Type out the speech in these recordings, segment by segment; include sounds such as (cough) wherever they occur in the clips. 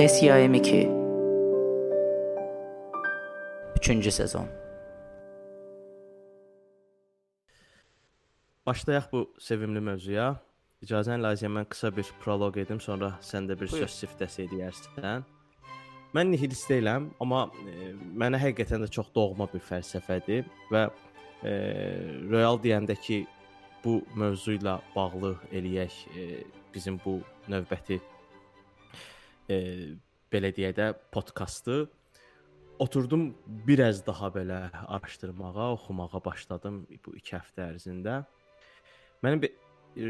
Tesiya M2 3-cü sezon Başlayaq bu sevimli mövzuya. İcazənlə Aziyə mən qısa bir proloq edim, sonra sən də bir Buyur. söz siftəsi edərsən. Mən nihilist deyiləm, amma e, mənə həqiqətən də çox doğma bir fəlsəfədir və e, real deyəndə ki, bu mövzu ilə bağlı eləyək e, bizim bu növbəti e, belə deyək də podkastı oturdum biraz daha belə araşdırmağa, oxumağa başladım bu 2 həftə ərzində. Mənim bir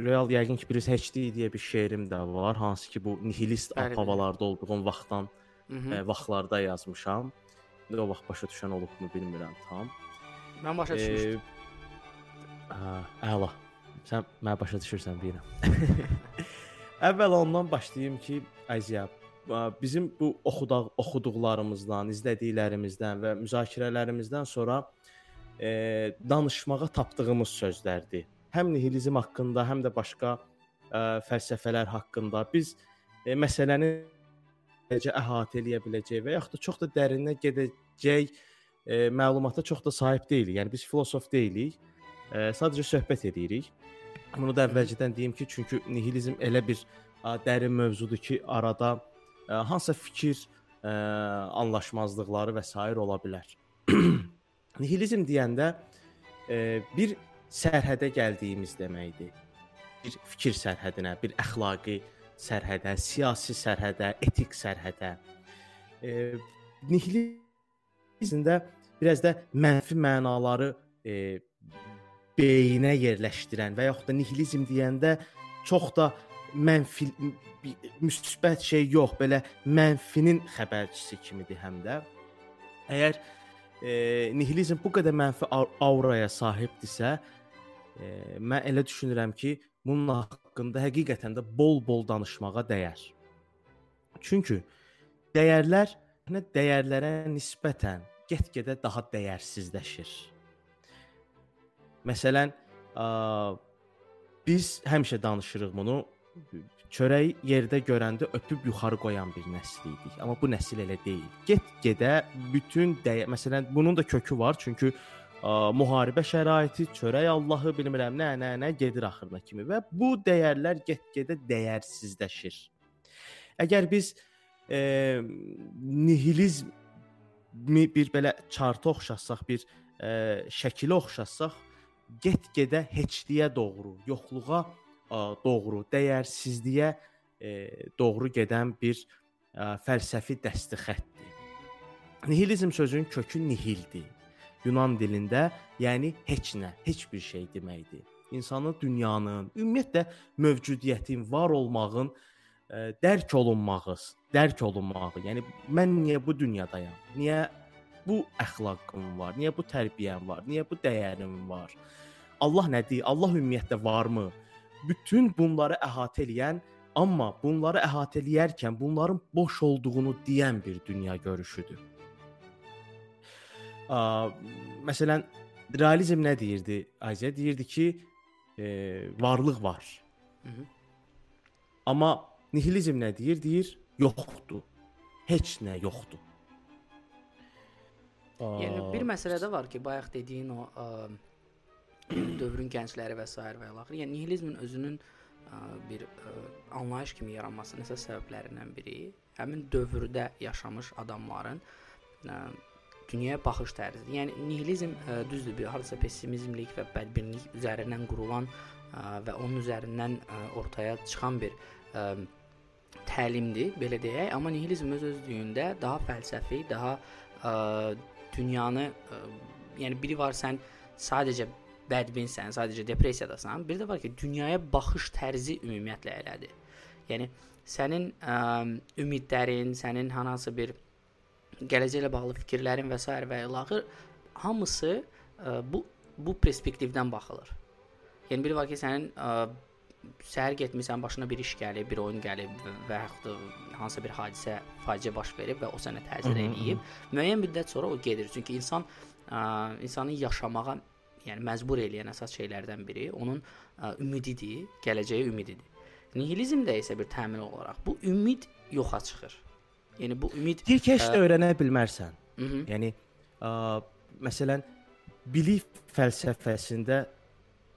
real yəqin ki, birisi HD deyə bir şeirim də var, hansı ki bu nihilist havalarda olduğum vaxtdan Hı -hı. e, vaxtlarda yazmışam. O vaxt başa düşən olubmu bilmirəm tam. Mən başa düşmüşdüm. E, hə, əla. Sən mənə başa düşürsən bilirəm. (laughs) Əvvəl ondan başlayım ki, Əziyə, ə, bizim bu oxudaq oxuduqlarımızdan, izlədiklərimizdən və müzakirələrimizdən sonra e, danışmağa tapdığımız sözlərdir. Həm nihilizm haqqında, həm də başqa ə, fəlsəfələr haqqında biz e, məsələni necə əhatə eləyə biləcək və yaxud da çox da dərinə gedəcək e, məlumata çox da sahib deyilik. Yəni biz filosof deyilik. E, sadəcə söhbət edirik. Bunu da əvvəlcədən deyim ki, çünki nihilizm elə bir ə, dərin mövzudur ki, arada hansısa fikir ə, anlaşmazlıqları və s. ola bilər. (clears throat) nihilizm deyəndə ə, bir sərhədə gəldiyimiz deməkdir. Bir fikir sərhədinə, bir əxlaqi sərhədə, siyasi sərhədə, etik sərhədə. E, nihilizmdə biraz da mənfi mənaları e, beyinə yerləşdirən və yaxud da nihilizm deyəndə çox da mənfi müsbət şey yox, belə mənfinin xəbərçisi kimidir həm də. Əgər e, nihilizm bu qədər mənfi au- auraya sahibdirsə, e, mən elə düşünürəm ki, bunun haqqında həqiqətən də bol-bol danışmağa dəyər. Çünki dəyərlər nə dəyərlərə nisbətən get-gedə daha dəyərsizləşir. Məsələn, ə, biz həmişə danışırıq bunu. Çörəyi yerdə görəndə öpüb yuxarı qoyan bir nəsil idik. Amma bu nəsil elə deyil. Get-gedə bütün dəyə, məsələn, bunun da kökü var, çünki ə, müharibə şəraiti, çörək Allahı bilmirəm nə, nə, nə gedir axırına kimi və bu dəyərlər get-gedə dəyərsizləşir. Əgər biz e, nihilizmi bir belə charta oxşasaq, bir e, şəkilə oxşasaq, get-gedə heçliyə doğru, yoxluğa doğru, dəyərsizliyə e, doğru gedən bir ə, fəlsəfi dəsti xəttdir. Nihilizm sözünün kökü nihildir. Yunan dilində, yəni heç nə, heç bir şey deməkdir. İnsanın dünyanın, ümumiyyətlə mövcudiyyətin, var olmağın ə, dərk olunmağı, dərk olunmağı. Yəni mən niyə bu dünyadayam? Niyə bu əxlaqım var? Niyə bu tərbiyəm var? Niyə bu dəyərim var? Allah nədir? Allah ümumiyyətlə varmı? Bütün bunları əhatə edən, amma bunları əhatə eləyərkən bunların boş olduğunu deyən bir dünya görüşüdür. Ə, məsələn, realizm nə deyirdi? Aziyə deyirdi ki, e, varlıq var. Hı -hı. Amma nihilizm nə deyir? Deyir, yoxdur. Heç nə yoxdur. Yəni bir məsələ də var ki, bayaq dediyin o ə, dövrün gəncləri və s. və ilaxır. Yəni nihilizmin özünün ə, bir ə, anlayış kimi yaranmasının əsas səbəblərindən biri həmin dövrdə yaşamış adamların ə, dünyaya baxış tərzidir. Yəni nihilizm ə, düzdür, bir hardasa pessimizmlik və bədbinlik üzərindən qurulan ə, və onun üzərindən ə, ortaya çıxan bir ə, təlimdir, belə deyək. Amma nihilizm öz özlüyündə daha fəlsəfi, daha ə, dünyanı ə, yəni biri var sən sadəcə bədbinsən, sadəcə depressiyadasan. Bir də var ki, dünyaya baxış tərzi ümumiyyətlə elədir. Yəni sənin ə, ümidlərin, sənin hansı bir gələcəklə bağlı fikirlərin və s. və ilaxır hamısı ə, bu bu perspektivdən baxılır. Yəni biri var ki, sənin ə, səhər getmisən, başına bir iş gəlib, bir oyun gəlib və, yaxud hansısa bir hadisə, faciə baş verib və o sənə təsir eləyib. Müəyyən müddət sonra o gedir. Çünki insan ə, insanı yaşamağa yəni məcbur eləyən əsas şeylərdən biri onun ə, ümididir, gələcəyə ümididir. Nihilizm də isə bir təmin olaraq bu ümid yoxa çıxır. Yəni bu ümid deyir ki, heç də öyrənə bilmərsən. Hı -hı. Yəni ə, məsələn bilik fəlsəfəsində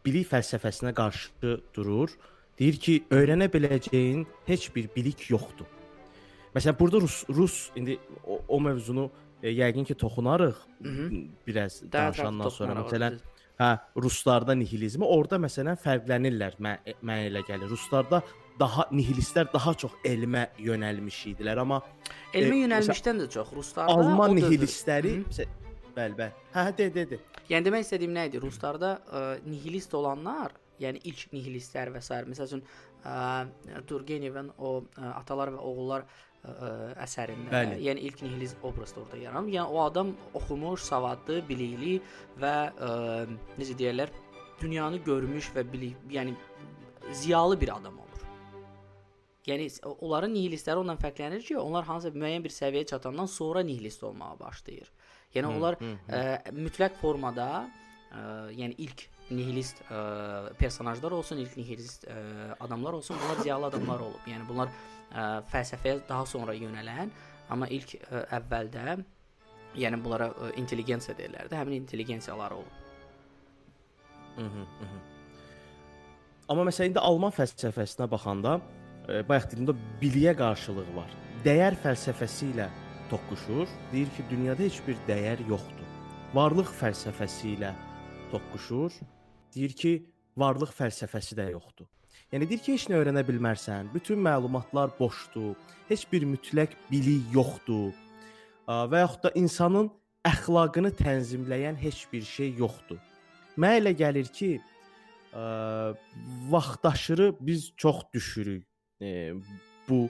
bilik fəlsəfəsinə qarşı durur. Deyir ki, öyrənə biləcəyin heç bir bilik yoxdur. Məsələn, burada rus rus indi o, o mövzunu yəqin ki toxunarıq -hı. biraz danışandan sonra. Məsələn, hə, ruslarda nihilizmi orada məsələn fərqlənirlər. Mən mənə elə gəlir. Ruslarda daha nihilistlər daha çox elmə yönəlmiş idilər, amma elmə e, yönəlmişdən də çox ruslarda Alman nihilistləri məsəl bəli, bəli. Hə, hə, de, de, de. Yəni demək istədiyim nə idi? Ruslarda ə, nihilist olanlar, yəni ilk nihilistlər və s. məsəl üçün ə, Turgenevin o ə, Atalar və Oğullar ə, əsərində, Bəli. yəni ilk nihilist obrazda orada yaranır. Yəni o adam oxumuş, savadlı, bilikli və ə, necə deyirlər, dünyanı görmüş və bilik, yəni ziyalı bir adam olur. Yəni onların nihilistləri ondan fərqlənir ki, onlar hansısa müəyyən bir səviyyəyə çatandan sonra nihilist olmağa başlayır. Yəni Hı, onlar hı, hı. ə, mütləq formada, ə, yəni ilk nihilist ə, personajlar olsun, ilk nihilist ə, adamlar olsun, bunlar ziyalı adamlar olub. Yəni bunlar ə, fəlsəfəyə daha sonra yönələn, amma ilk ə, əvvəldə yəni bunlara ə, intelligensiya deyirlərdi. Həmin intelligensiyalar olub. Mhm, mhm. Amma məsələn indi Alman fəlsəfəsinə baxanda, e, bayaq dediyimdə biliyə qarşılıq var. Dəyər fəlsəfəsi ilə toqquşur. Deyir ki, dünyada heç bir dəyər yoxdur. Varlıq fəlsəfəsi ilə toqquşur. Deyir ki, varlıq fəlsəfəsi də yoxdur. Yəni deyir ki, heç nə öyrənə bilmərsən. Bütün məlumatlar boşdur. Heç bir mütləq bilik yoxdur. Və yaxud da insanın əxlaqını tənzimləyən heç bir şey yoxdur. Mənə elə gəlir ki, ə, vaxtaşırı biz çox düşürük. E, bu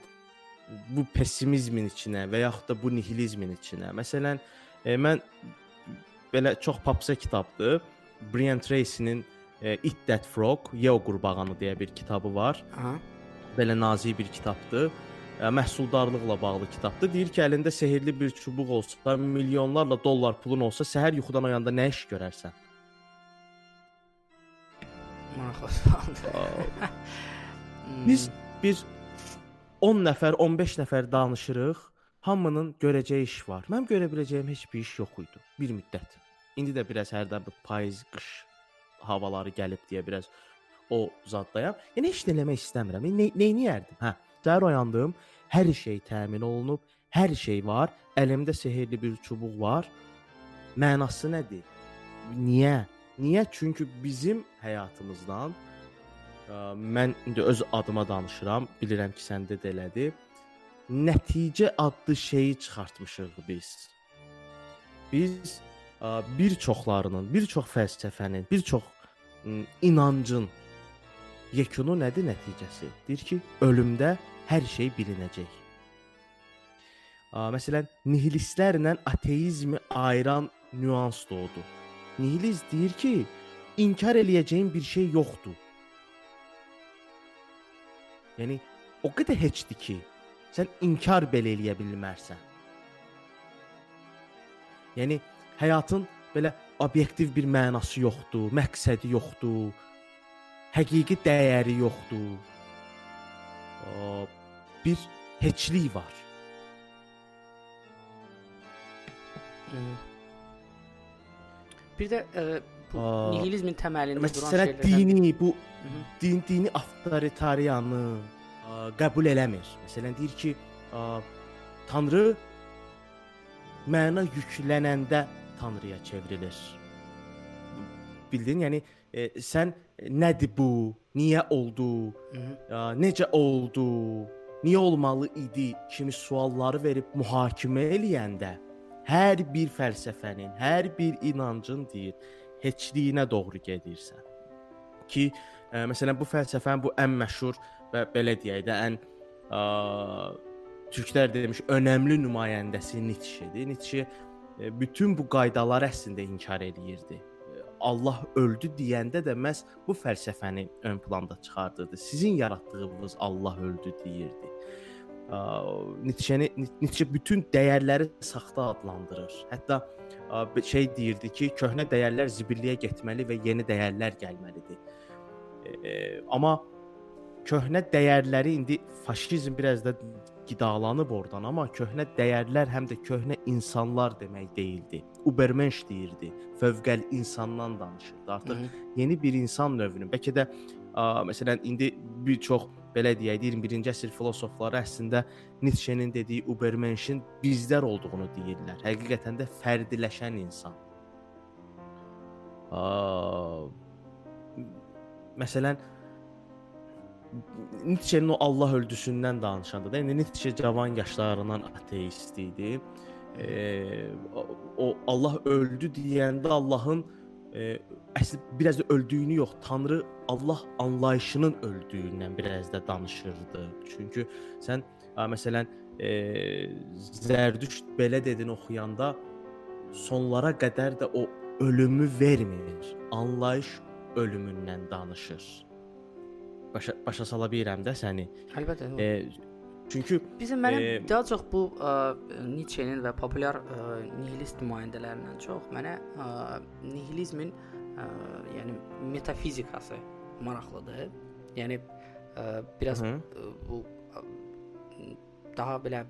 bu pessimizmin içinə və yaxud da bu nihilizmin içinə. Məsələn, e, mən belə çox papsa kitabdır. Brian Tracy-nin e, Eat That Frog, Yeo qurbağanı deyə bir kitabı var. Aha. Belə nazik bir kitabdır. Ə, Məhsuldarlıqla bağlı kitabdır. Deyir ki, əlində sehrli bir çubuq olsa, milyonlarla dollar pulun olsa, səhər yuxudan oyanda nə iş görərsən? Maraqlı sualdır. Aa, (laughs) Hmm. Biz bir 10 nəfər, 15 nəfər danışırıq. Hamının görəcəyi iş var. Mənim görə biləcəyim heç bir iş yox idi bir müddət. İndi də biraz hərdən bir payız, qış havaları gəlib deyə biraz o zaddayam. Yəni heç nə eləmək istəmirəm. Nə edərdim? Hə, səhər oyandım, hər şey təmin olunub, hər şey var. Əlimdə sehrli bir çubuq var. Mənası nədir? Niyə? Niyə? Çünki bizim həyatımızdan ə, mən indi öz adıma danışıram, bilirəm ki, səndə də elədir. Nəticə adlı şeyi çıxartmışıq biz. Biz bir çoxlarının, bir çox fəlsəfənin, bir çox inancın yekunu nədir nəticəsi? Deyir ki, ölümdə hər şey bilinəcək. Məsələn, nihilistlərlə ateizmi ayıran nüans da odur. Nihilist deyir ki, inkar eləyəcəyin bir şey yoxdur. Yəni o qədər heçdir ki, sən inkar belə eləyə bilmərsən. Yəni həyatın belə obyektiv bir mənası yoxdur, məqsədi yoxdur, həqiqi dəyəri yoxdur. Bir heçlik var. Bir də ə, bu nihilizmin təməlində duran Məsələn, şeylərdən dini bu din dini avtoritaryanı ə, qəbul eləmir. Məsələn deyir ki, ə, Tanrı məna yüklənəndə Tanrıya çevrilir. Bildin? Yəni e, sən e, nədir bu? Niyə oldu? Hı -hı. Ə, necə oldu? Niyə olmalı idi kimi sualları verib mühakimə eləyəndə hər bir fəlsəfənin, hər bir inancın deyir, heçliyinə doğru gedirsən. Ki, ə, məsələn bu fəlsəfənin bu ən məşhur və belə deyək də ən ə, türklər demiş önəmli nümayəndəsi Nietzschedir. Nietzsche bütün bu qaydaları əslində inkar eləyirdi. Ə, Allah öldü deyəndə də məhz bu fəlsəfəni ön planda çıxardırdı. Sizin yaratdığınız Allah öldü deyirdi. Ə, Nietzsche bütün dəyərləri saxta adlandırır. Hətta şey deyirdi ki, köhnə dəyərlər zibilliyə getməli və yeni dəyərlər gəlməlidir. E, amma köhnə dəyərləri indi faşizm biraz da qidalanıb oradan, amma köhnə dəyərlər həm də köhnə insanlar demək deyildi. Ubermensch deyirdi. Fövqəl insandan danışırdı. Artıq Hı -hı. yeni bir insan növünün, bəlkə də ə, məsələn indi bir çox belə deyək, 21-ci əsr filosofları əslində Nietzsche-nin dediyi Ubermenschin bizlər olduğunu deyirlər. Həqiqətən də fərdiləşən insan. Ə, məsələn Nietzsche'nin o Allah öldüsündən danışanda da, indi Nietzsche cavan yaşlarından ateist idi. E, o Allah öldü deyəndə Allahın e, əsl biraz da öldüyünü yox, Tanrı Allah anlayışının öldüyündən biraz da danışırdı. Çünki sən ə, məsələn e, Zərdüşt belə dedin oxuyanda sonlara qədər də o ölümü vermir. Anlayış ölümündən danışır başa başa sala bilirəm də səni. Əlbəttə. E, çünki bizim mənə e, daha çox bu ə, Nietzsche-nin və populyar ə, nihilist nümayəndələrindən çox mənə ə, nihilizmin ə, yəni metafizikası maraqlıdır. Yəni ə, biraz Hı -hı. bu ə, daha belə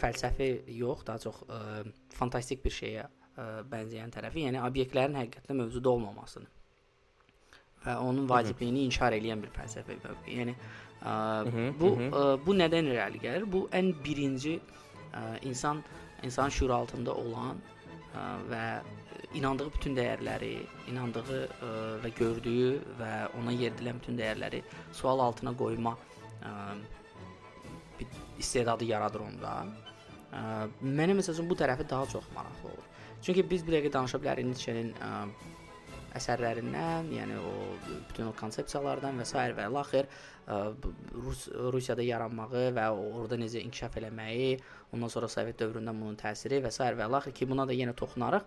fəlsəfi yox, daha çox ə, fantastik bir şeyə ə, bənzəyən tərəfi, yəni obyektlərin həqiqətdə mövcud olmamasını və onun vacibliyini inkar edən bir fəlsəfə. Yəni ə, bu ə, bu nədən irəli gəlir? Bu ən birinci ə, insan insan şüur altında olan ə, və inandığı bütün dəyərləri, inandığı ə, və gördüyü və ona yeridilən bütün dəyərləri sual altına qoyma ə, bir istedadı yaradır onda. Ə, mənə məsələn bu tərəfi daha çox maraqlı olur. Çünki biz bir dəqiqə danışa bilərik Nietzsche-nin əsərlərindən, yəni o bütün o konsepsiyalardan və s. və ilaxır Rus Rusiyada yaranmağı və orada necə inkişaf eləməyi, ondan sonra Sovet dövründən bunun təsiri və s. və ilaxır ki, buna da yenə toxunarıq.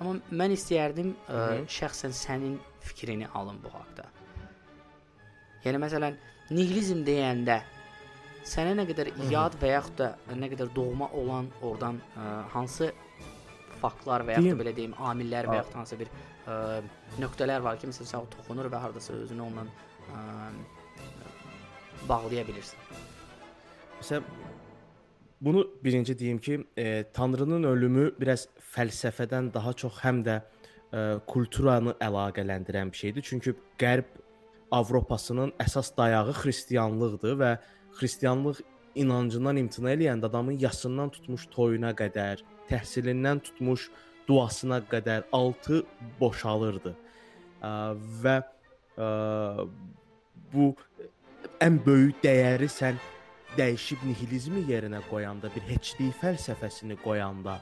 Amma mən istəyərdim ə, şəxsən sənin fikrini alım bu haqqda. Yəni məsələn, nihilizm deyəndə sənə nə qədər yad və yaxud da nə qədər doğma olan oradan ə, hansı faktlar və yaxud da belə deyim, amillər və yaxud hansı bir ə, nöqtələr var ki, məsələn, sən toxunur və hardasa özünü onunla ə, bağlaya bilirsən. Məsələn, bunu birinci deyim ki, e, Tanrının ölümü biraz fəlsəfədən daha çox həm də e, kulturanı əlaqələndirən bir şeydir. Çünki Qərb Avropasının əsas dayağı xristianlıqdır və xristianlıq inancından imtina eləyəndə adamın yasından tutmuş toyuna qədər, təhsilindən tutmuş duasına qədər altı boşalırdı. Və bu ən böyük dəyəri sən dəyişib nihilizmi yerinə qoyanda, bir heçlik fəlsəfəsini qoyanda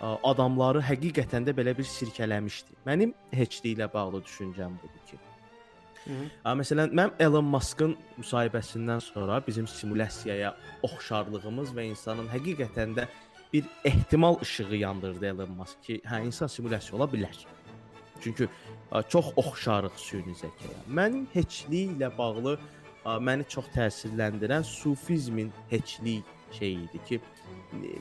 adamları həqiqətən də belə bir sirkələmişdi. Mənim heçliklə bağlı düşüncəm budur ki, Hı -hı. Məsələn, mən Elon Musk'ın müsahibəsindən sonra bizim simulyasiyaya oxşarlığımız və insanın həqiqətən də bir ehtimal işığı yandırdı Elon Musk ki, hə insan simulyasiya ola bilər. Çünki çox oxşarıq süni zəkaya. Mənim heçliyi ilə bağlı məni çox təsirləndirən sufizmin heçlik şeyi idi ki,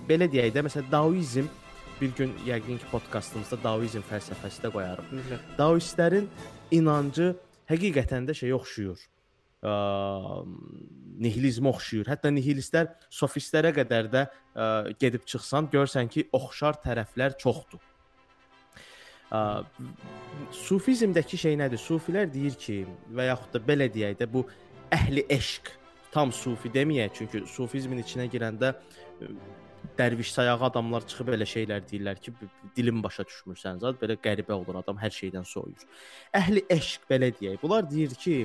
belə deyək də, məsələn, Daoizm bir gün yəqin ki, podkastımızda Daoizm fəlsəfəsi də qoyarıq. Daoistlərin inancı həqiqətən də şey oxşuyur ə, nihilizmə oxşuyur. Hətta nihilistlər sofistlərə qədər də ə, gedib çıxsan, görsən ki, oxşar tərəflər çoxdur. Ə, sufizmdəki şey nədir? Sufilər deyir ki, və yaxud da belə deyək də bu əhli eşq tam sufi deməyək, çünki sufizmin içinə girəndə dərviş sayağı adamlar çıxıb elə şeylər deyirlər ki, dilim başa düşmürsən zət, belə qəribə olur adam hər şeydən soyur. Əhli eşq belə deyək. Bunlar deyir ki,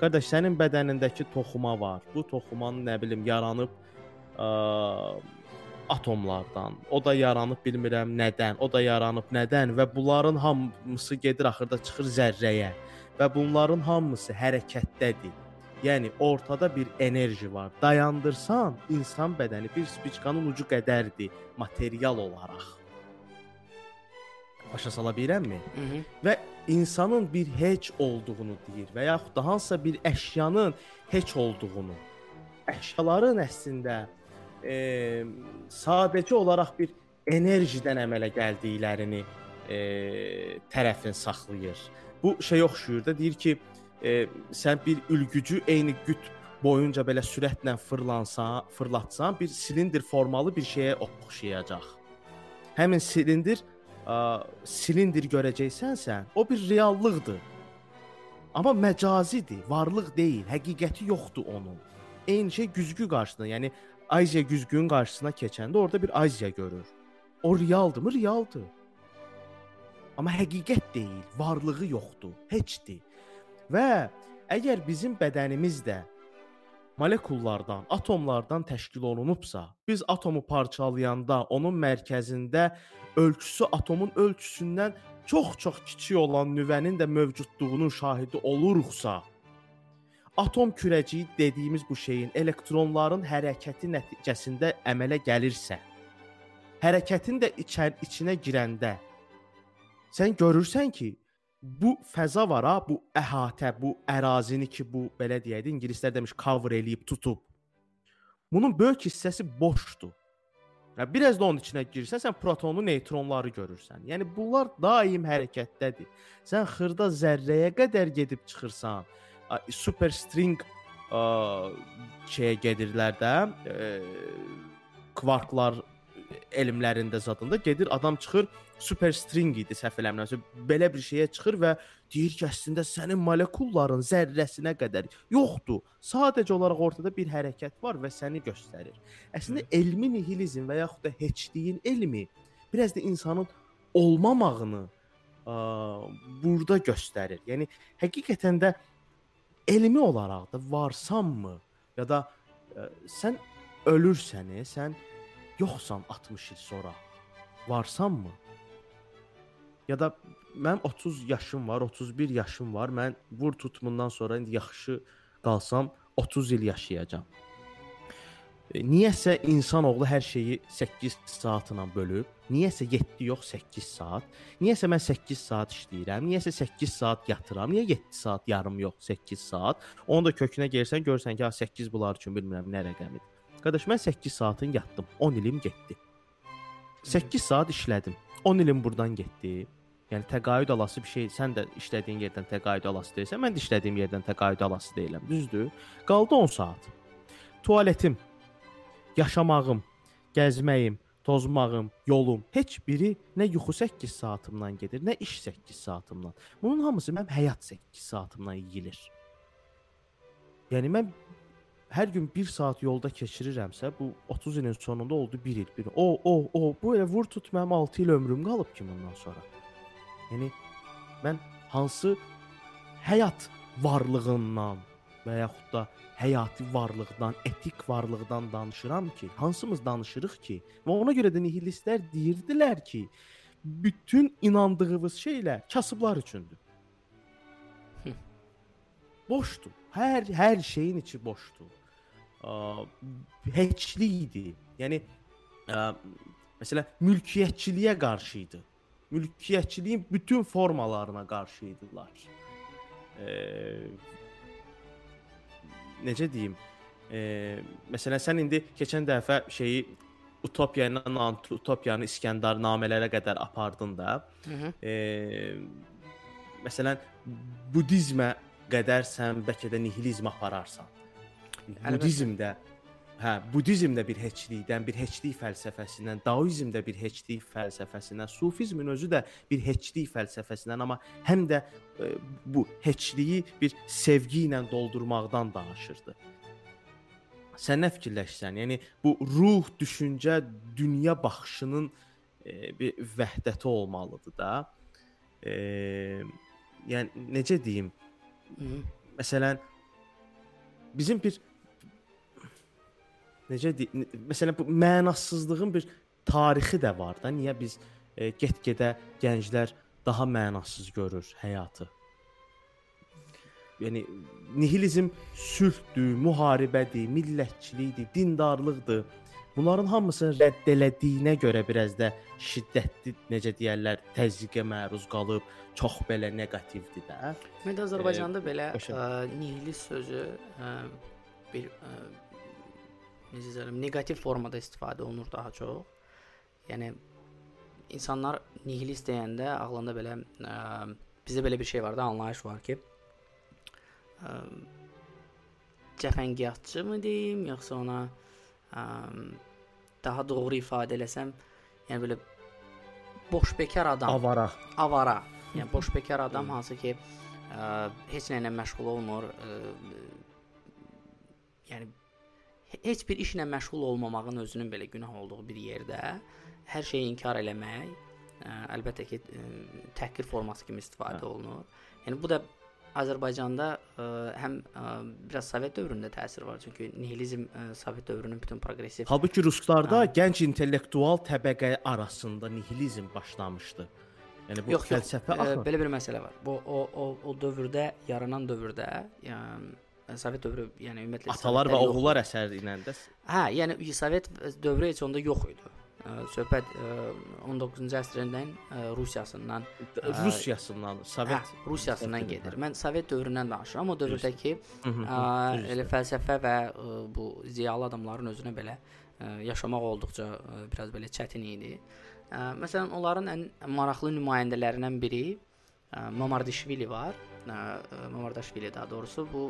qardaş sənin bədənindəki toxuma var. Bu toxumanın nə bilim yaranıb ə, atomlardan. O da yaranıb bilmirəm nədən, o da yaranıb nədən və bunların hamısı gedir axırda çıxır zərrəyə və bunların hamısı hərəkətdədir. Yəni ortada bir enerji var. Dayandırsan, insan bədəni bir spiçkanın ucu qədərdir material olaraq. Başa sala bilirəmmi? Və insanın bir heç olduğunu deyir və yaxud da hansısa bir əşyanın heç olduğunu. Əşyaların əslində e, sadəcə olaraq bir enerjidən əmələ gəldiklərini e, tərəfin saxlayır. Bu şey oxşuyur da deyir ki, e, sən bir ülgücü eyni qütb boyunca belə sürətlə fırlansa, fırlatsan bir silindr formalı bir şeyə oxşayacaq. Həmin silindr ə, silindr görəcəksənsə, o bir reallıqdır. Amma məcazidir, varlıq deyil, həqiqəti yoxdur onun. Eyni şey güzgü qarşısında, yəni Aziya güzgünün qarşısına keçəndə orada bir Aziya görür. O realdırmı? Realdır. Amma həqiqət deyil, varlığı yoxdur, heçdir. Və əgər bizim bədənimiz də molekullardan, atomlardan təşkil olunubsa, biz atomu parçalayanda onun mərkəzində ölçüsü atomun ölçüsündən çox-çox kiçik olan nüvənin də mövcudluğunun şahidi oluruqsa, atom kürəciyi dediyimiz bu şeyin elektronların hərəkəti nəticəsində əmələ gəlirsə, hərəkətin də içər içinə girəndə sən görürsən ki, bu fəza var ha, bu əhatə, bu ərazini ki, bu belə deyək də ingilislər demiş cover eləyib tutub. Bunun böyük hissəsi boşdur. Ya biraz da onun içinə girsən, sən protonu, neytronları görürsən. Yəni bunlar daim hərəkətdədir. Sən xırda zərrəyə qədər gedib çıxırsan, superstring şeyə gedirlər də, e, kvarklar elmlərində zadında gedir adam çıxır superstring idi səhv eləmirəmsə belə bir şeyə çıxır və deyir ki, əslində sənin molekulların zərrəsinə qədər yoxdur. Sadəcə olaraq ortada bir hərəkət var və səni göstərir. Əslində elmi nihilizm və yaxud da heçliyin elmi biraz da insanın olmamağını ə, burada göstərir. Yəni həqiqətən də elmi olaraq da varsanmı ya da ə, sən ölürsən, sən yoxsan 60 il sonra varsanmı? Ya da mənim 30 yaşım var, 31 yaşım var. Mən vur tutmundan sonra indi yaxşı qalsam 30 il yaşayacağam. E, niyəsə insanoğlu hər şeyi 8 saatına bölüb, niyəsə 7 yox 8 saat. Niyəsə mən 8 saat işləyirəm, niyəsə 8 saat yatıram. Niyə 7 saat yarım yox 8 saat? Onu da kökünə gəlsən görsən ki, ha 8 bunlar üçün bilmirəm nə rəqəmidir. Qardaş mən 8 saatın yatdım, 10 ilim getdi. 8 saat işlədim. 10 ilim burdan getdi. Yəni təqaüd alası bir şey, sən də işlədiyin yerdən təqaüd alası deyilsən, mən də işlədiyim yerdən təqaüd alası deyiləm. Düzdür? Qaldı 10 saat. Tualetim, yaşamağım, gəzməyim, tozmağım, yolum, heç biri nə yuxu 8 saatımdan gedir, nə iş 8 saatımdan. Bunun hamısı mənim həyat 8 saatımdan yeyilir. Yəni mən hər gün 1 saat yolda keçirirəmsə, bu 30 ilin sonunda oldu 1 il. Bir. O, o, o, bu elə vur tut mənim 6 il ömrüm qalıb ki bundan sonra. Yəni mən hansı həyat varlığından və yaxud da həyati varlıqdan, etik varlıqdan danışıram ki, hansımız danışırıq ki? Və ona görə də nihilistlər deyirdilər ki, bütün inandığımız şeylər kasıblar üçündür. Boşdur. Hər hər şeyin içi boşdur. Heçli Yəni ə, məsələn mülkiyyətçiliyə qarşı idi. Mülkiyyətçiliyin bütün formalarına qarşı idilər. E, necə deyim? E, məsələn sən indi keçən dəfə şeyi Utopiya ilə Utopiyanı İskəndər namələrə qədər apardın da. Hı -hı. E, məsələn Budizmə qədər sən bəlkə də nihilizm apararsan. Budizmdə hə, Budizm də bir heçlikdən, bir heçlik fəlsəfəsindən, Daoizm də bir heçlik fəlsəfəsindən, Sufizmin özü də bir heçlik fəlsəfəsindən, amma həm də e, bu heçliyi bir sevgi ilə doldurmaqdan danışırdı. Sən nə fikirləşsən? Yəni bu ruh, düşüncə, dünya baxışının e, bir vəhdəti olmalıdır da. E, yəni necə deyim? Hı. Məsələn bizim bir necə deyim, məsələn bu mənasızlığın bir tarixi də var da. Niyə biz e, get-gedə gənclər daha mənasız görür həyatı? Yəni nihilizm sülhdür, müharibədir, millətçilikdir, dindarlıqdır. Bunların hamısını rədd elədiyinə görə biraz da şiddətli, necə deyirlər, təzyiqə məruz qalıb, çox belə neqativdir də. Mən də Azərbaycanda e, belə ə, nihilist sözü ə, bir ə, necə deyirəm, neqativ formada istifadə olunur daha çox. Yəni insanlar nihilist deyəndə ağlında belə ə, bizdə belə bir şey var da, anlayış var ki, ə, cəfəngiyatçı mı deyim, yoxsa ona ə, daha doğru ifadə eləsəm, yəni belə boşbekar adam, avara, avara. Yəni boşbekar adam hansı ki ə, heç nə ilə məşğul olmur, ə, yəni heç bir işlə məşğul olmamağın özünün belə günah olduğu bir yerdə hər şeyi inkar eləmək, ə, əlbəttə ki, ə, təhqir forması kimi istifadə hə. olunur. Yəni bu da Azərbaycanda ə, həm ə, biraz Sovet dövründə təsir var, çünki nihilizm ə, Sovet dövrünün bütün proqressiv. Halbuki ruslarda hə. gənc intellektual təbəqə arasında nihilizm başlamışdı. Yəni bu yox, fəlsəfə yox, ə, belə bir məsələ var. Bu o o o dövrdə yaranan dövrdə, yəni Sovet dövrü, yəni ümumiyyətlə atalar və oğullar əsəri ilə də. Hə, yəni Sovet dövrü heç onda yox idi söhbət 19-cu əsrindən Rusiyasından Rusiyasından, Sovet hə, Rusiyasından gedir. Mən Sovet dövründən danışıram. O dövrdəki elə fəlsəfə və bu ziyalı adamların özünə belə yaşamaq olduqca biraz belə çətin idi. Məsələn, onların ən maraqlı nümayəndələrindən biri Mamardishvili var. Mamardashvili daha doğrusu bu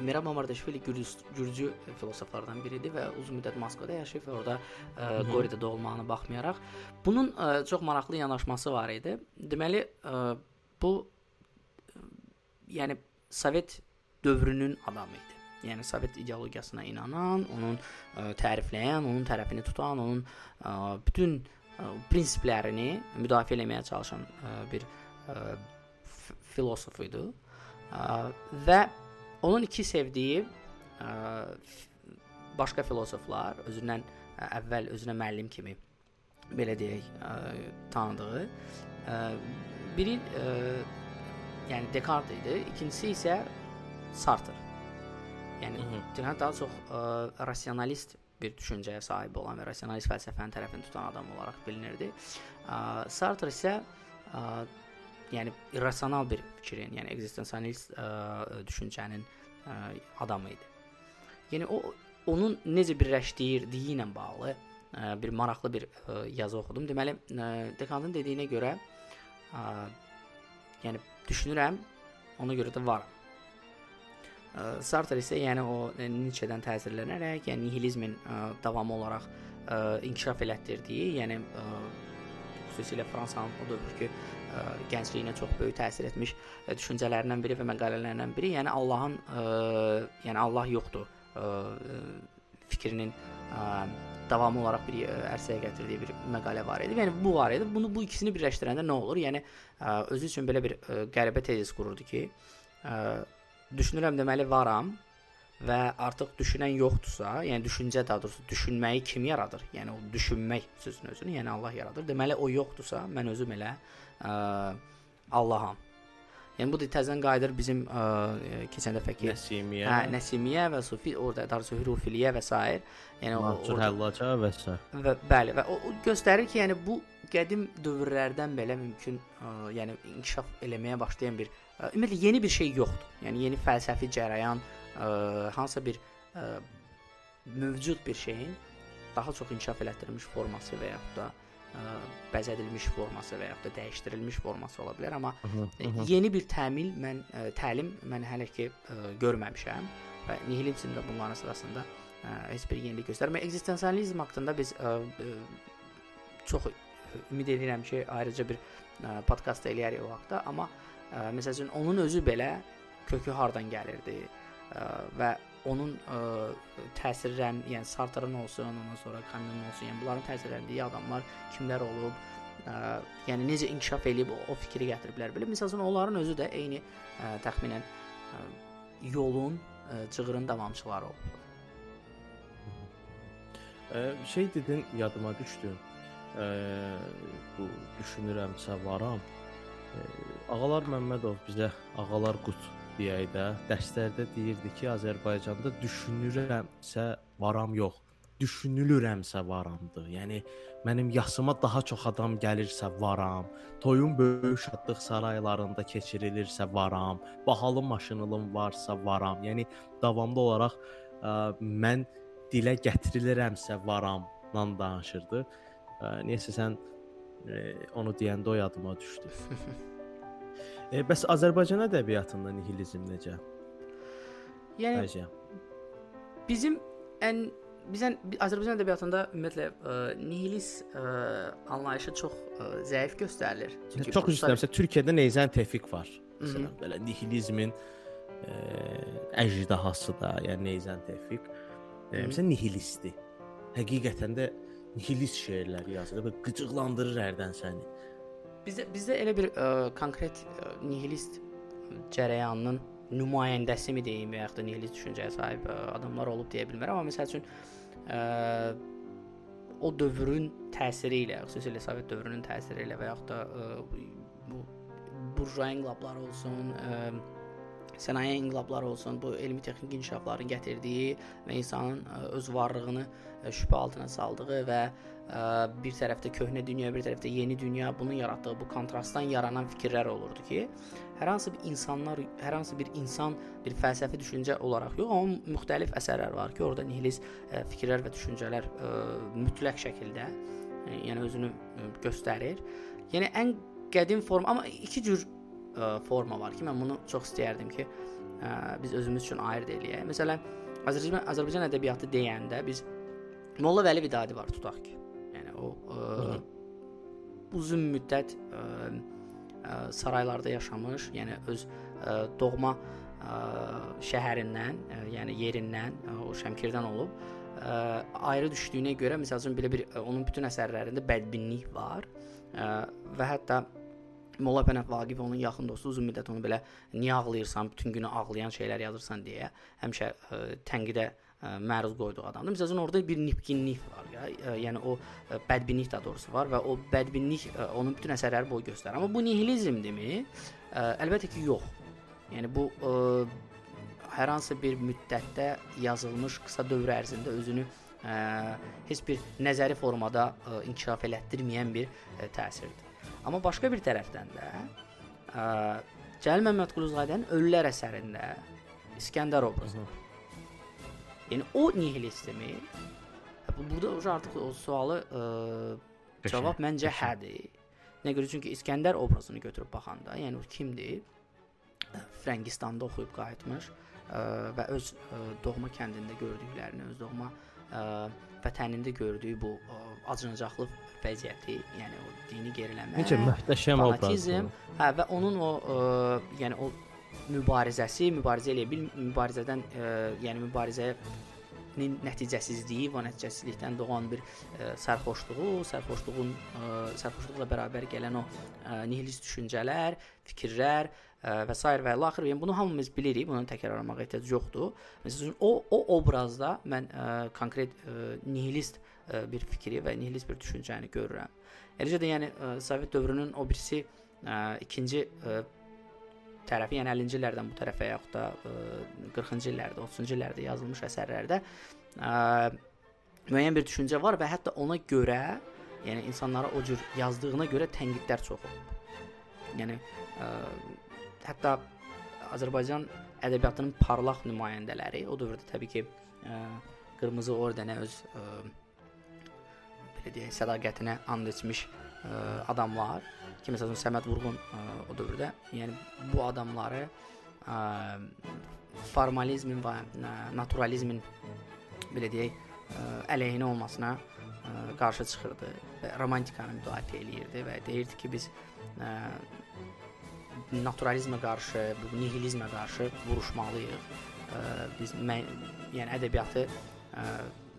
Mirab Mamardashvili Gürcü, Gürcü filosoflardan biridir və uzun müddət Moskvada yaşayıb və orada ə, e, Qoridə doğulmağına baxmayaraq bunun ə, e, çox maraqlı yanaşması var idi. Deməli, ə, e, bu ə, yəni Sovet dövrünün adamı idi. Yəni Sovet ideologiyasına inanan, onun ə, tərifləyən, onun tərəfini tutan, onun ə, bütün ə, prinsiplərini müdafiə etməyə çalışan ə, bir ə, filosof idi. Ə, və Onun iki sevdiyi ə, başqa filosoflar, özündən ə, əvvəl özünə müəllim kimi belə deyək, ə, tanıdığı ə, biri ə, yəni Descartes idi, ikincisi isə Sartre. Yəni Descartes daha çox ə, rasionalist bir düşüncəyə sahib olan və rasionalist fəlsəfənin tərəfini tutan adam olaraq bilinirdi. Ə, Sartre isə ə, yəni irrasional bir fikrin, yəni ekzistensialist düşüncənin ə, adamı idi. Yəni o onun necə birləşdirdiyi ilə bağlı ə, bir maraqlı bir ə, yazı oxudum. Deməli, ə, Dekantın dediyinə görə ə, yəni düşünürəm, ona görə də varam. Ə, Sartre isə yəni o Nietzsche-dən təsirlənərək, yəni nihilizmin ə, davamı olaraq ə, inkişaf elətdirdiyi, yəni ə, xüsusilə Fransanın o dövrkü ə, gəncliyinə çox böyük təsir etmiş ə, düşüncələrindən biri və məqalələrindən biri, yəni Allahın ə, yəni Allah yoxdur ə, fikrinin ə, davamı olaraq bir ə, ərsəyə gətirdiyi bir məqalə var idi. Yəni bu var idi. Bunu bu ikisini birləşdirəndə nə olur? Yəni ə, özü üçün belə bir ə, qəribə tezis qururdu ki, ə, düşünürəm deməli varam və artıq düşünən yoxdursa, yəni düşüncə daha doğrusu düşünməyi kim yaradır? Yəni o düşünmək sözünün özünü, yəni Allah yaradır. Deməli o yoxdursa, mən özüm elə ə, Allaham. Yəni bu da təzən qayıdır bizim ə, keçən dəfəki Nəsimiyyə. Hə, Nəsimiyyə və Sufi orada darsu hürufiliyə və s. Yəni o Həllaca və s. Və bəli və o, o göstərir ki, yəni bu qədim dövrlərdən belə mümkün ə, yəni inkişaf eləməyə başlayan bir ə, ümumiyyətlə yeni bir şey yoxdur. Yəni yeni fəlsəfi cərəyan ə, hansısa bir ə, mövcud bir şeyin daha çox inkişaf elətdirilmiş forması və yaxud da ə, bəzədilmiş forması və yaxud da dəyişdirilmiş forması ola bilər, amma hı -hı. yeni bir təmil mən ə, təlim mən hələ ki ə, görməmişəm və nihilizm də bunların sırasında ə, heç bir yenilik göstərmir. Ekzistensializm haqqında biz ə, ə, çox ümid edirəm ki, ayrıca bir ə, podkast eləyərik o haqqda, amma ə, məsəl üçün onun özü belə kökü hardan gəlirdi? Və onun ə, təsirlən, yəni Sartre'ın olsun, ondan sonra Camus'un olsun, yəni bunların təsirləndiyi adamlar kimlər olub, ə, yəni necə inkişaf eləyib o, o fikri gətiriblər. Belə məsələn onların özü də eyni ə, təxminən ə, yolun, ə, cığırın davamçıları olub. Ə, şey dedin, yadıma düşdü. Ə, bu düşünürəmsə varam. Ə, Ağalar Məmmədov bizə Ağalar Qut deyək də, dərslərdə deyirdi ki, Azərbaycanda düşünürəmsə varam yox, düşünülürəmsə varamdır. Yəni mənim yasıma daha çox adam gəlirsə varam, toyun böyük şadlıq saraylarında keçirilirsə varam, bahalı maşınım varsa varam. Yəni davamlı olaraq ə, mən dilə gətirilirəmsə varamla danışırdı. Niyəsə sən ə, onu deyəndə o yadıma düşdü. (laughs) E, bəs Azərbaycan ədəbiyyatında nihilizm necə? Yəni Əziyə. bizim ən bizən Azərbaycan ədəbiyyatında ümumiyyətlə ə, nihilist ə, anlayışı çox ə, zəif göstərilir. Çox üzr istəyirəm. Məsələn, Türkiyədə Neyzən Tevfik var. Məsələn, belə nihilizmin ə, əjdahası da, yəni Neyzən Tevfik. E, Məsələn, nihilistdir. Həqiqətən də nihilist şeirlər yazır. Belə qıcıqlandırır hərdən səni. Bizdə bizdə elə bir ə, konkret ə, nihilist cərəyanının nümayəndəsi mi deyim və yaxud da nihilist düşüncəyə sahib ə, adamlar olub deyə bilmərəm, amma məsəl üçün ə, o dövrün təsiri ilə, xüsusilə Sovet dövrünün təsiri ilə və yaxud da ə, bu burjua inqilabları olsun, ə, sənaye inqilabları olsun, bu elmi texniki inkişafların gətirdiyi və insanın öz varlığını şübhə altına saldığı və bir tərəfdə köhnə dünya, bir tərəfdə yeni dünya, bunun yaratdığı bu kontrastdan yaranan fikirlər olurdu ki, hər hansı bir insanlar, hər hansı bir insan bir fəlsəfi düşüncə olaraq yox, amma müxtəlif əsərlər var ki, orada nihilist fikirlər və düşüncələr mütləq şəkildə ə, yəni özünü göstərir. Yəni ən qədim forma, amma iki cür forma var ki, mən bunu çox istəyərdim ki, ə, biz özümüz üçün ayırd eləyək. Məsələn, Azərbaycan Azərbaycan ədəbiyyatı deyəndə biz Molla Vəli Vidadi var tutaq ki. Yəni o ə, uzun müddət ə, ə, saraylarda yaşamış, yəni öz ə, doğma ə, şəhərindən, ə, yəni yerindən, ə, o Şəmkirdən olub ə, ayrı düşdüyünə görə məsəl üçün belə bir ə, onun bütün əsərlərində bədbinlik var. Ə, və hətta Molla Pənah Vaqif onun yaxın dostu uzun müddət onu belə niyə ağlayırsan, bütün günü ağlayan şeylər yazırsan deyə həmişə ə, tənqidə ə, məruz qoyduğu adamdır. Məsələn orada bir nipkinlik var ya, ə, yəni o ə, bədbinlik də doğrusu var və o bədbinlik ə, onun bütün əsərləri boy göstərir. Amma bu nihilizmdirmi? Ə, əlbəttə ki, yox. Yəni bu ə, hər hansı bir müddətdə yazılmış qısa dövr ərzində özünü ə, heç bir nəzəri formada ə, inkişaf elətdirməyən bir ə, təsirdir. Amma başqa bir tərəfdən də ə, Cəlil Məmmədquluzadənin Ölülər əsərində İskəndər obrazı. Yəni o nihilistmi? Bu burada artıq o sualı ə, cavab məncə hədir. Nə görə çünki İskəndər obrazını götürüb baxanda, yəni o kimdir? Frəngistanda oxuyub qayıtmış ə, və öz ə, doğma kəndində gördüklərini, öz doğma ə, vətənində gördüyü bu ə, acınacaqlı vəziyyəti, yəni o dini geriləmə, Necə möhtəşəm fanatizm, obrazdır. hə və onun o ə, yəni o mübarizəsi, mübarizə eləyə bil, mübarizədən ə, yəni mübarizəyə nin nəticəsizliyi və nəticəsizlikdən doğan bir ə, sərxoşluğu, sərxoşluğun ə, sərxoşluqla bərabər gələn o ə, nihilist düşüncələr, fikirlər ə, və s. və ilaxır. Yəni bunu hamımız bilirik, bunu təkrarlamağa ehtiyac yoxdur. Məsələn, o o obrazda mən ə, konkret ə, nihilist ə, bir fikri və nihilist bir düşüncəni görürəm. Eləcə də yəni ə, Sovet dövrünün o birisi ə, ikinci ə, tərəfi, yəni 50-ci illərdən bu tərəfə yaxud da ə, 40-cı illərdə, 30-cu illərdə yazılmış əsərlərdə ə, müəyyən bir düşüncə var və hətta ona görə, yəni insanlara o cür yazdığına görə tənqidlər çox olub. Yəni ə, hətta Azərbaycan ədəbiyyatının parlaq nümayəndələri o dövrdə təbii ki, ə, qırmızı ordenə öz ə, belə deyək, sədaqətinə and içmiş ə, adamlar ki, məsələn Səməd Vurğun ə, o dövrdə, yəni bu adamları ə, formalizmin və naturalizmin belə deyək, ə, əleyhinə olmasına ə, qarşı çıxırdı və romantikanı müdafiə eləyirdi və deyirdi ki, biz ə, naturalizmə qarşı, bu nihilizmə qarşı vuruşmalıyıq. Ə, biz mə yəni ədəbiyyatı ə,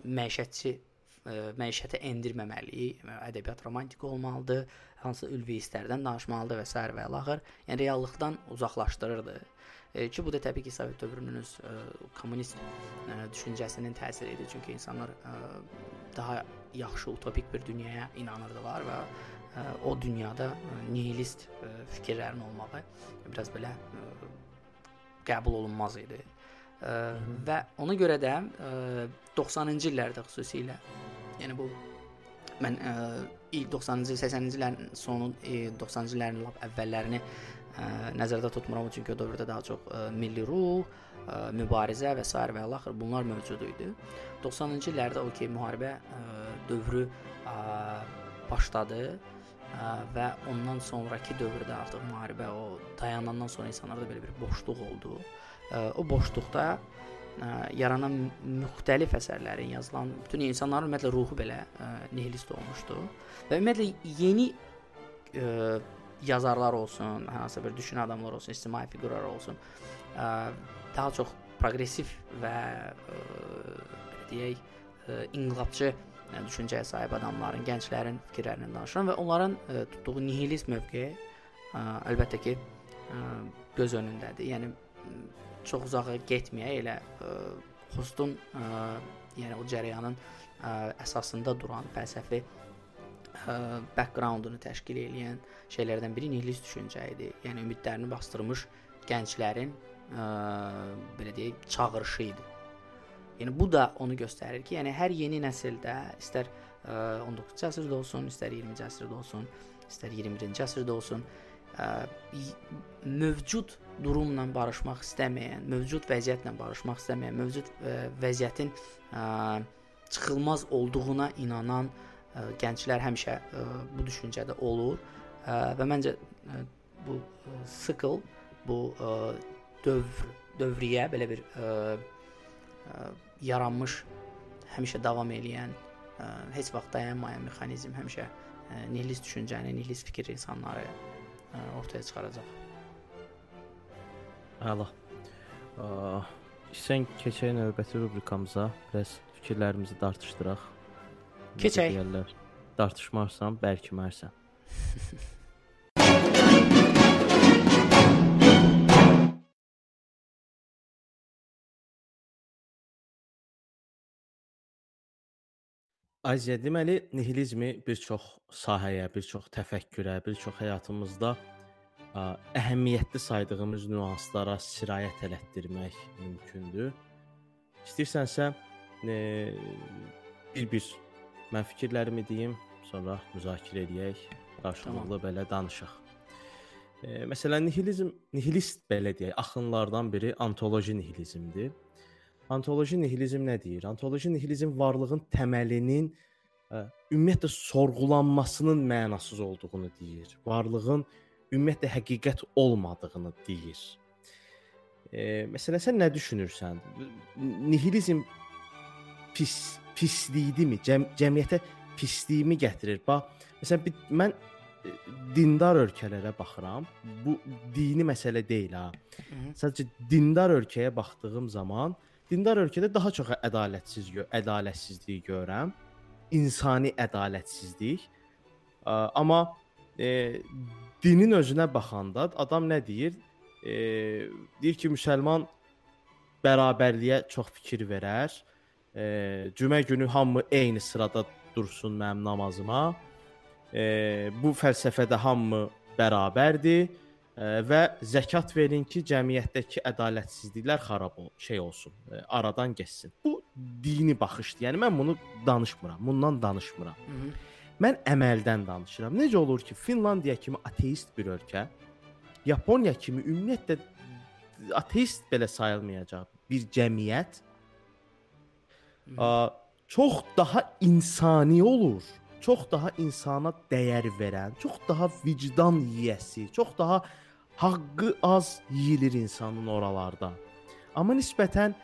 məişətçi məişətə endirməməliyik. Ədəbiyyat romantik olmalıdır, hansı ülvi hisslərdən danışmalıdır və s. və ilaxır. Yəni reallıqdan uzaqlaşdırırdı. E, ki bu da təbii ki Sovet dövrünün ə, kommunist ə, düşüncəsinin təsiri idi. Çünki insanlar ə, daha yaxşı utopik bir dünyaya inanırdılar və ə, o dünyada ə, nihilist ə, fikirlərin olmağı biraz belə ə, qəbul olunmaz idi. Ə, və ona görə də ə, 90-cı illərdə xüsusilə yəni bu mən ə, ilk 90-cı 80-ci illərin sonu, e, 90-cı illərin lap əvvəllərini ə, nəzərdə tutmuram çünki o dövrdə daha çox ə, milli ruh, ə, mübarizə və s. və ilaxır bunlar mövcud idi. 90-cı illərdə o ki müharibə ə, dövrü ə, başladı ə, və ondan sonrakı dövrdə artıq müharibə o dayanandan sonra insanlarda belə bir boşluq oldu ə, o boşluqda ə, yaranan müxtəlif əsərlərin yazılan bütün insanların ümumiyyətlə ruhu belə ə, nihilist olmuşdu. Və ümumiyyətlə yeni ə, yazarlar olsun, hansısa bir düşünən adamlar olsun, ictimai fiqurlar olsun, ə, daha çox proqressiv və ə, deyək ə, inqilabçı ə, düşüncəyə sahib adamların, gənclərin fikirlərindən danışıram və onların ə, tutduğu nihilist mövqeyi ə, əlbəttə ki ə, göz önündədir. Yəni çox uzağa getməyək, elə ə, Xostun ə, yəni o cərəyanın ə, əsasında duran fəlsəfi ə, backgroundunu təşkil edən şeylərdən biri nihilist düşüncə idi. Yəni ümidlərini basdırmış gənclərin ə, belə deyək, çağırışı idi. Yəni bu da onu göstərir ki, yəni hər yeni nəsildə istər ə, 19-cu əsrdə olsun, istər 20-ci əsrdə olsun, istər 21-ci əsrdə olsun, ə, mövcud durumla barışmaq istəməyən, mövcud vəziyyətlə barışmaq istəməyən, mövcud ə, vəziyyətin ə, çıxılmaz olduğuna inanan ə, gənclər həmişə bu düşüncədə olur və məncə bu sikl, bu dövr, dövriyə belə bir yaranmış, həmişə davam eləyən, heç vaxt dayanmayan mexanizm həmişə nihilist düşüncəni, nihilist fikir insanları ortaya çıxaracaq. Əla. Sən keçək növbəti rubrikamıza, biraz fikirlərimizi dartışdıraq. Keçək. Deyirlər, dartışmarsan, bərkimərsən. (laughs) Aziya, deməli nihilizmi bir çox sahəyə, bir çox təfəkkürə, bir çox həyatımızda ə, əhəmiyyətli saydığımız nüanslara sirayət elətdirmək mümkündür. İstəyirsənsə e, bir-bir mən fikirlərimi deyim, sonra müzakirə edək, qarşılıqlı tamam. belə danışaq. E, məsələn, nihilizm, nihilist belə deyək, axınlardan biri ontoloji nihilizmdir. Ontoloji nihilizm nə deyir? Ontoloji nihilizm varlığın təməlinin ə, ümumiyyətlə sorğulanmasının mənasız olduğunu deyir. Varlığın ümumiyyətlə həqiqət olmadığını deyir. E, məsələn sən nə düşünürsən? Nihilizm pis pisliyidimi? Cəm cəmiyyətə pisliyimi gətirir? Bax, məsələn mən dindar ölkələrə baxıram. Bu dini məsələ deyil ha. Sadəcə dindar ölkəyə baxdığım zaman dindar ölkədə daha çox ədalətsiz ədalətsizlik görürəm. İnsani ədalətsizlik. Amma e, dinin özünə baxanda adam nə deyir? E, deyir ki, müsəlman bərabərliyə çox fikir verər. E, cümə günü hamı eyni sırada dursun mənim namazıma. E, bu fəlsəfədə hamı bərabərdir və zəkat verin ki, cəmiyyətdəki ədalətsizliklər xarab ol, şey olsun, aradan getsin. Bu dini baxışdır. Yəni mən bunu danışmıram. Bundan danışmıram. Hı -hı. Mən əməldən danışıram. Necə olur ki, Finlandiya kimi ateist bir ölkə, Yaponiya kimi ümumiyyətlə ateist belə sayılmayacaq bir cəmiyyət ə, çox daha insani olur çox daha insana dəyər verən, çox daha vicdan yiyəsi, çox daha haqqı az yeyilir insanın oralarda. Amma nisbətən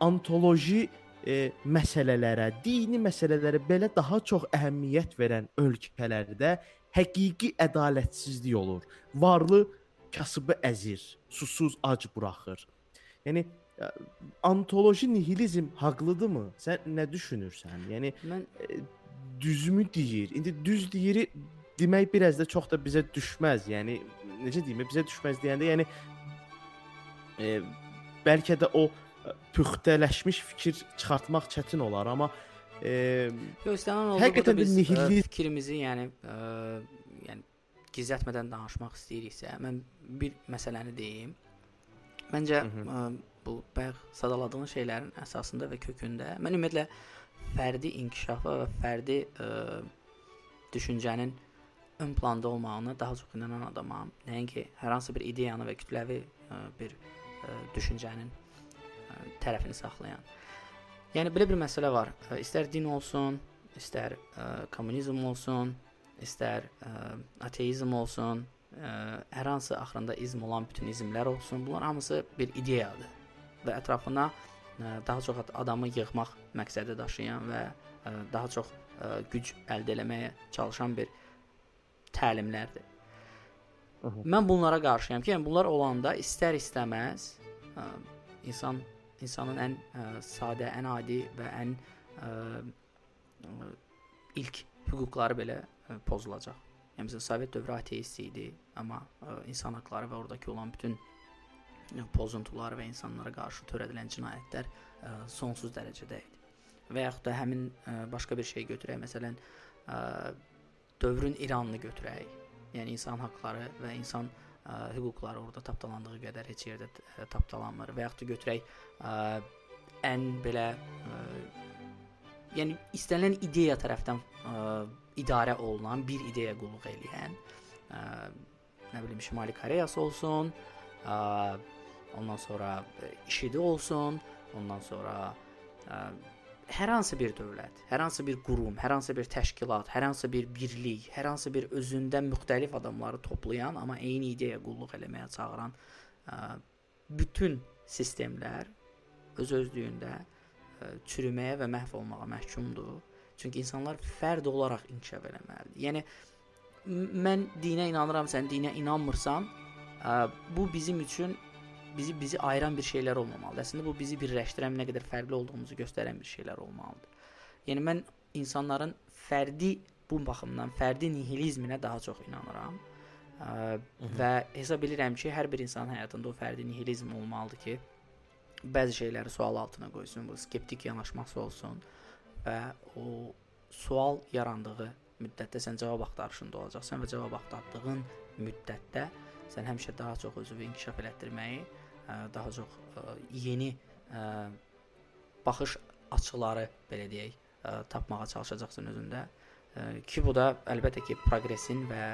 antoloji e, məsələlərə, dini məsələlərə belə daha çox əhəmiyyət verən ölkələrdə həqiqi ədalətsizlik olur. Varlı kasıbı əzir, susuz ac buraxır. Yəni e, antoloji nihilizm haqlıdırmı? Sən nə düşünürsən? Yəni mən e, düzmü deyir? İndi düz deyiri demək biraz da çox da bizə düşməz. Yəni necə deyim, bizə düşməz deyəndə, yəni e, bəlkə də o e, püxtələşmiş fikir çıxartmaq çətin olar, amma e, göstərən oldu həqiqətən biz nihilli... E, fikrimizi, yəni e, yəni gizlətmədən danışmaq istəyiriksə, mən bir məsələni deyim. Məncə ə, bu bayaq sadaladığın şeylərin əsasında və kökündə mən ümumiyyətlə fərdi inkişafı və fərdi ə, düşüncənin ön planda olmağına daha çox inanan adamam. Nəinki hər hansı bir ideyanı və kütləvi ə, bir ə, düşüncənin tərəfini saxlayan. Yəni belə bir məsələ var. Ə, istər din olsun, istər ə, kommunizm olsun, istər ə, ateizm olsun, ə, hər hansı axırında izm olan bütün izmlər olsun, bunlar hamısı bir ideyadır və ətrafına ə, daha çox adamı yığmaq məqsədi daşıyan və ə, daha çox ə, güc əldə etməyə çalışan bir təlimlərdir. Mən bunlara qarşıyam ki, yəni bunlar olanda istər-istəməz ə, insan insanın ən ə, sadə, ən adi və ən ə, ə, ilk hüquqları belə ə, pozulacaq. Yəni məsələn Sovet dövrü ateist idi, amma ə, insan haqqları və oradakı olan bütün pozuntular və insanlara qarşı törədilən cinayətlər ə, sonsuz dərəcədə idi. Və yaxud da həmin ə, başqa bir şey götürək, məsələn, ə, dövrün İranını götürək. Yəni insan haqqları və insan ə, hüquqları orada tapdalandığı qədər heç yerdə tapdalanmır. Və yaxud da götürək ə, ən belə ə, yəni istənilən ideya tərəfdən ə, idarə olunan bir ideya qulluq eləyən ə, nə bilim Şimali Koreyası olsun, ə, ondan sonra IŞİD olsun, ondan sonra ə, hər hansı bir dövlət, hər hansı bir qurum, hər hansı bir təşkilat, hər hansı bir birlik, hər hansı bir özündə müxtəlif adamları toplayan, amma eyni ideya qulluq eləməyə çağıran ə, bütün sistemlər öz özlüyündə ə, çürüməyə və məhv olmağa məhkumdur. Çünki insanlar fərd olaraq inkişaf eləməlidir. Yəni mən dinə inanıram, sən dinə inanmırsan, ə, bu bizim üçün bizi bizi ayıran bir şeylər olmamalıdır. Əslində bu bizi birləşdirən, nə qədər fərqli olduğumuzu göstərən bir şeylər olmalıdır. Yəni mən insanların fərdi bu baxımdan fərdi nihilizminə daha çox inanıram. Ə, və hesab edirəm ki, hər bir insanın həyatında o fərdi nihilizm olmalıdır ki, bəzi şeyləri sual altına qoysun, bu skeptik yanaşması olsun. Və o sual yarandığı müddətdə sən cavab axtarışında olacaqsan və cavab axtardığın müddətdə sən həmişə daha çox özünü inkişaf elətdirməyi, daha çox yeni baxış açıları belə deyək, tapmağa çalışacaqsan özündə. Ki bu da əlbəttə ki, proqresin və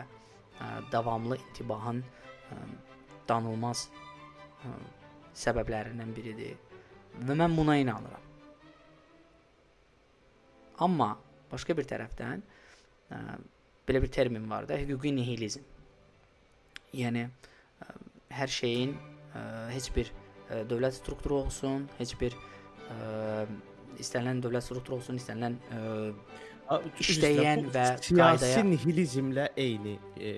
davamlı intibahın danılmaz səbəblərindən biridir. Və mən buna inanıram. Amma başqa bir tərəfdən ə, belə bir termin var da, hüquqi nihilizm. Yəni ə, hər şeyin heç bir ə, dövlət strukturu olsun, heç bir ə, istənilən dövlət strukturu olsun, istənilən ə, işləyən və siyasi nihilizmlə eyni e,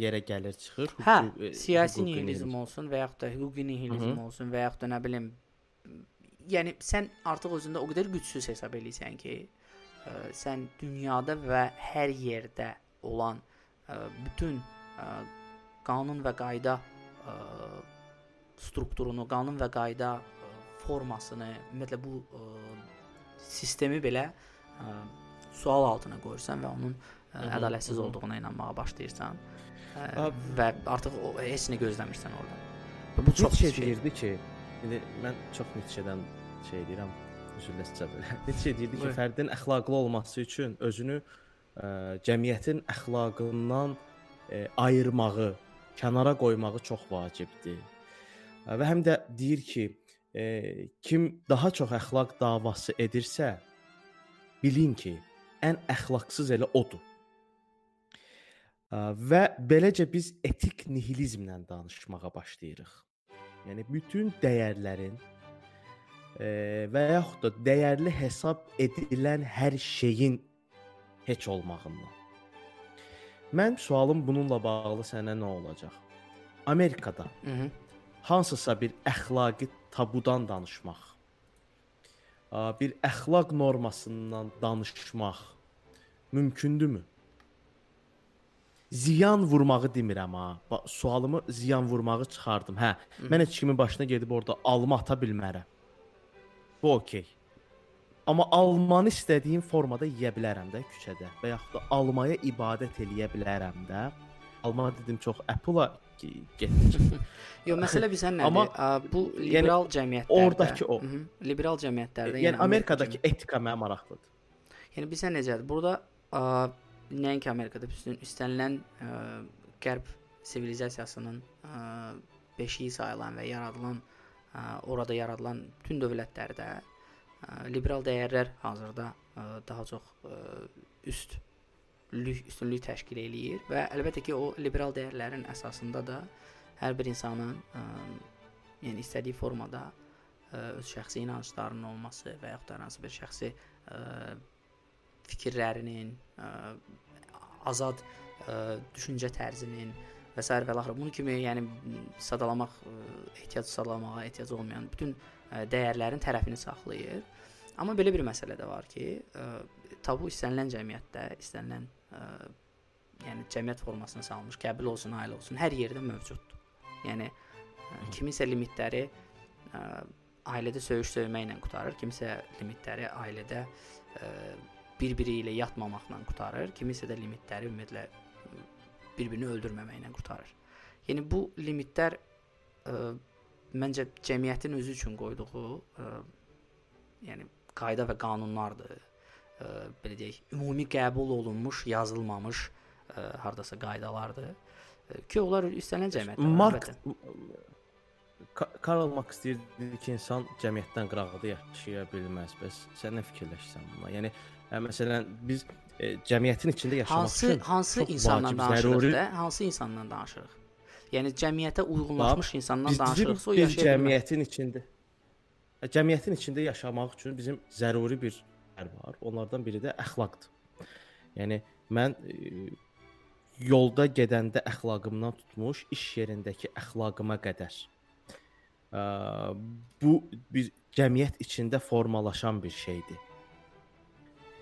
yerə gəlir çıxır. Hə, hüquq, siyasi nihilizm olsun və yaxud da hüquqi nihilizm Hı -hı. olsun və yaxud da nə bilim yəni sən artıq özündə o qədər gücsüz hesab eləyirsən ki, ə, sən dünyada və hər yerdə olan ə, bütün ə, qanun və qayda ə, strukturunu, qanun və qayda ə, formasını, ümumiyyətlə bu ə, sistemi belə ə, sual altına qoyursan və onun ə, ədalətsiz olduğuna inanmağa başlayırsan ə, və artıq o, heç nə gözləmirsən orada. Və bu çox şey deyirdi ki, indi mən çox Nietzsche-dən şey deyirəm, üzrləşcə belə. Nietzsche deyirdi ki, fərdin əxlaqlı olması üçün özünü ə, cəmiyyətin əxlaqından ə, ayırmağı, kənara qoymağı çox vacibdir. Və həm də deyir ki, ə, kim daha çox əxlaq davası edirsə, bilin ki, ən əxlaqsız elə odur. Və beləcə biz etik nihilizmlə danışmağa başlayırıq. Yəni bütün dəyərlərin və yaxud da dəyərli hesab edilən hər şeyin heç olmağından. Mən sualım bununla bağlı sənə nə olacaq? Amerikada -hı. Hansısa bir əxlaqi tabudan danışmaq, bir əxlaq normasından danışmaq mümkündürmü? Ziyan vurmağı demirəm ha. Sualımı ziyan vurmağı çıxardım. Hə, mən heç kimin başına gedib orada alma ata bilmərəm. Bu okey. Amma almanı istədiyim formada yeyə bilərəm də küçədə və yaxud da almaya ibadət eləyə bilərəm də. Alma dedim çox Apple-a getdik. (laughs) Yox, məsələ bizə nədir? Amma bu liberal yəni, cəmiyyətlərdə oradakı o. Hı liberal cəmiyyətlərdə, yəni, yəni Amerikadakı etika mənə maraqlıdır. Yəni bizə necədir? Burada ə, nəinki Amerikada, bütün istənilən ə, qərb sivilizasiyasının ə, beşiyi sayılan və yaradılan orada yaradılan bütün dövlətlərdə liberal dəyərlər hazırda daha çox üst üstünlük təşkil eləyir və əlbəttə ki, o liberal dəyərlərin əsasında da hər bir insanın ə, yəni istədiyi formada ə, öz şəxsi inanclarının olması və yaxud da hansı bir şəxsi ə, fikirlərinin, ə, azad ə, düşüncə tərzinin və s. və laxır. Bunun kimi, yəni sadalamaq ehtiyac sadalamağa ehtiyac olmayan bütün ə, dəyərlərin tərəfini saxlayır. Amma belə bir məsələ də var ki, ə, tabu istənilən cəmiyyətdə, istənilən ə, yəni cəmiyyət formasına salınmış, qəbul olsun, ailə olsun, hər yerdə mövcuddur. Yəni ə, kimisə limitləri ə, ailədə söyüş söyməklə qutarır, kimisə limitləri ailədə bir-biri ilə yatmamaqla qutarır, kimisə də limitləri ümumiyyətlə bir-birini öldürməməklə qutarır. Yəni bu limitlər ə, məncə cəmiyyətin özü üçün qoyduğu ə, yəni qayda və qanunlardır. Ə, belə deyək, ümumi qəbul olunmuş, yazılmamış ə, hardasa qaydalardır. Ə, ki, onlar istənilən cəmiyyətdə Mark Karl Marx deyirdi ki, insan cəmiyyətdən qırağıda yaşaya bilməz. Bəs sən nə fikirləşirsən buna? Yəni hə, məsələn biz e, cəmiyyətin içində yaşamaq hansı, üçün hansı insandan danışırıq da? Hansı insandan danışırıq? Yəni cəmiyyətə uyğunlaşmış Bax, insandan danışırıqsa o yaşaya cəmiyyətin içində cəmiyyətin içində yaşamaq üçün bizim zəruri bir ər var. Onlardan biri də əxlaqdır. Yəni mən e, yolda gedəndə əxlaqımdan tutmuş iş yerindəki əxlaqıma qədər ə, bu bir cəmiyyət içində formalaşan bir şeydir.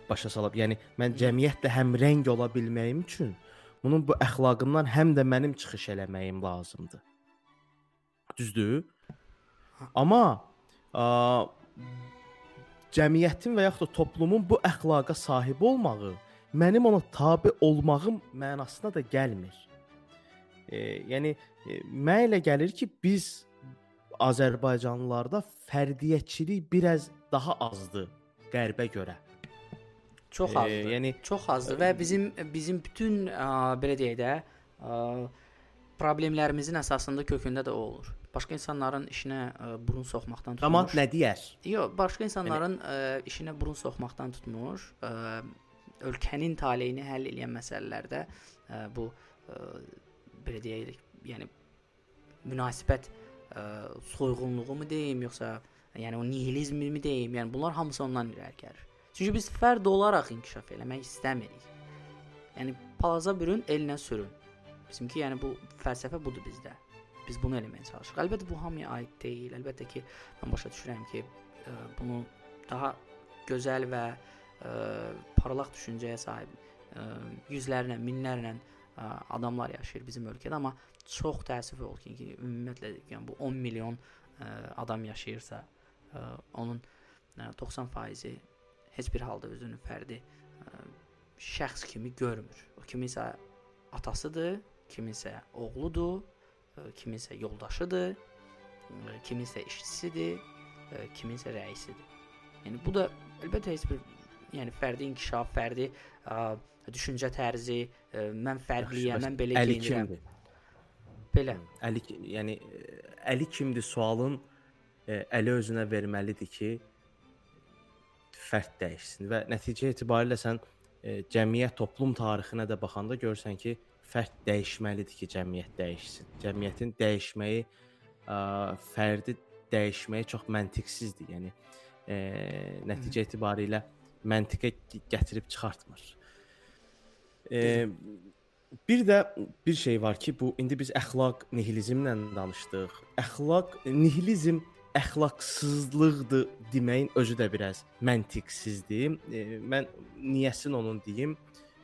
Başa salıb, yəni mən cəmiyyətlə həmrəng ola bilməyim üçün bunun bu əxlaqımdan həm də mənim çıxış eləməyim lazımdır. Düzdür? Amma cəmiyyətin və yaxud da toplumun bu əxlaqa sahib olmağı mənim ona tabe olmağım mənasına da gəlmir. E, yəni e, mənə elə gəlir ki, biz Azərbaycanlılarda fərdiyyətçilik biraz daha azdır qərbə görə. Çox azdır. E, yəni çox azdır və bizim bizim bütün ə, belə deyək də ə, problemlərimizin əsasında kökündə də o olur başqa insanların işinə ə, e, burun soxmaqdan tutmuş. Amma nə deyər? Yox, başqa insanların ə, e, işinə burun soxmaqdan tutmuş, ə, e, ölkənin taleyini həll edən məsələlərdə ə, bu ə, belə deyək, yəni münasibət ə, soyğunluğu mu deyim, yoxsa yəni o nihilizmi mi deyim? Yəni bunlar hamısı ondan irəli gəlir. Çünki biz fərd olaraq inkişaf eləmək istəmirik. Yəni palaza bürün, elinə sürün. Bizimki yəni bu fəlsəfə budur bizdə. Biz bunu eləməyə çalışırıq. Əlbəttə bu hamıya aid deyil. Əlbəttə ki, mən başa düşürəm ki, ə, e, bunu daha gözəl və ə, e, parlaq düşüncəyə sahib ə, e, yüzlərlə, minlərlə ə, adamlar yaşayır bizim ölkədə, amma çox təəssüf olsun ki, ki, ümumiyyətlə yəni bu 10 milyon ə, adam yaşayırsa, ə, onun ə, 90%-i heç bir halda özünü fərdi ə, şəxs kimi görmür. O kiminsə atasıdır, kiminsə oğludur, kiminsə yoldaşıdır, kiminsə işçisidir, kiminsə rəisidir. Yəni bu da əlbəttə heç bir yəni fərdi inkişaf, fərdi ə, düşüncə tərzi, ə, mən fərqliyəm, mən belə əli geyinirəm. Kimdir? Belə. Əli yəni əli kimdir sualın ə, əli özünə verməlidir ki, fərd dəyişsin və nəticə etibarilə sən ə, cəmiyyət toplum tarixinə də baxanda görsən ki, fərd dəyişməlidir ki, cəmiyyət dəyişsin. Cəmiyyətin dəyişməyi ə, fərdi dəyişməyi çox məntiqsizdir. Yəni ə, nəticə etibarilə məntiqə gətirib çıxartmır. E, bir də bir şey var ki, bu indi biz əxlaq nihilizmlə danışdıq. Əxlaq nihilizm əxlaqsızlıqdır deməyin özü də biraz məntiqsizdir. Mən niyəsin onun deyim.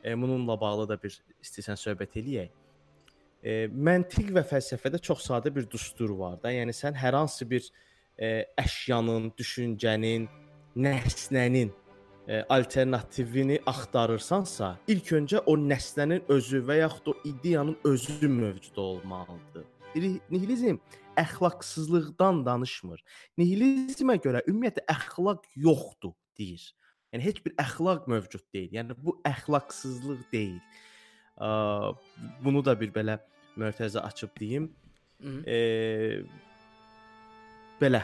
Bununla bağlı da bir istəsən söhbət eləyək. E, məntiq və fəlsəfədə çox sadə bir düstur var da. Yəni sən hər hansı bir e, əşyanın, düşüncənin, nəsnənin e, alternativini axtarırsansa, ilk öncə o nəsnənin özü və yaxud o ideyanın özü mövcud olmalıdır. Nihilizm əxlaqsızlıqdan danışmır. Nihilizmə görə ümumiyyətlə əxlaq yoxdur deyir. Yəni heç bir əxlaq mövcud deyil. Yəni bu əxlaqsızlıq deyil Bunu da bir belə mərtəzə açıb deyim. E, belə.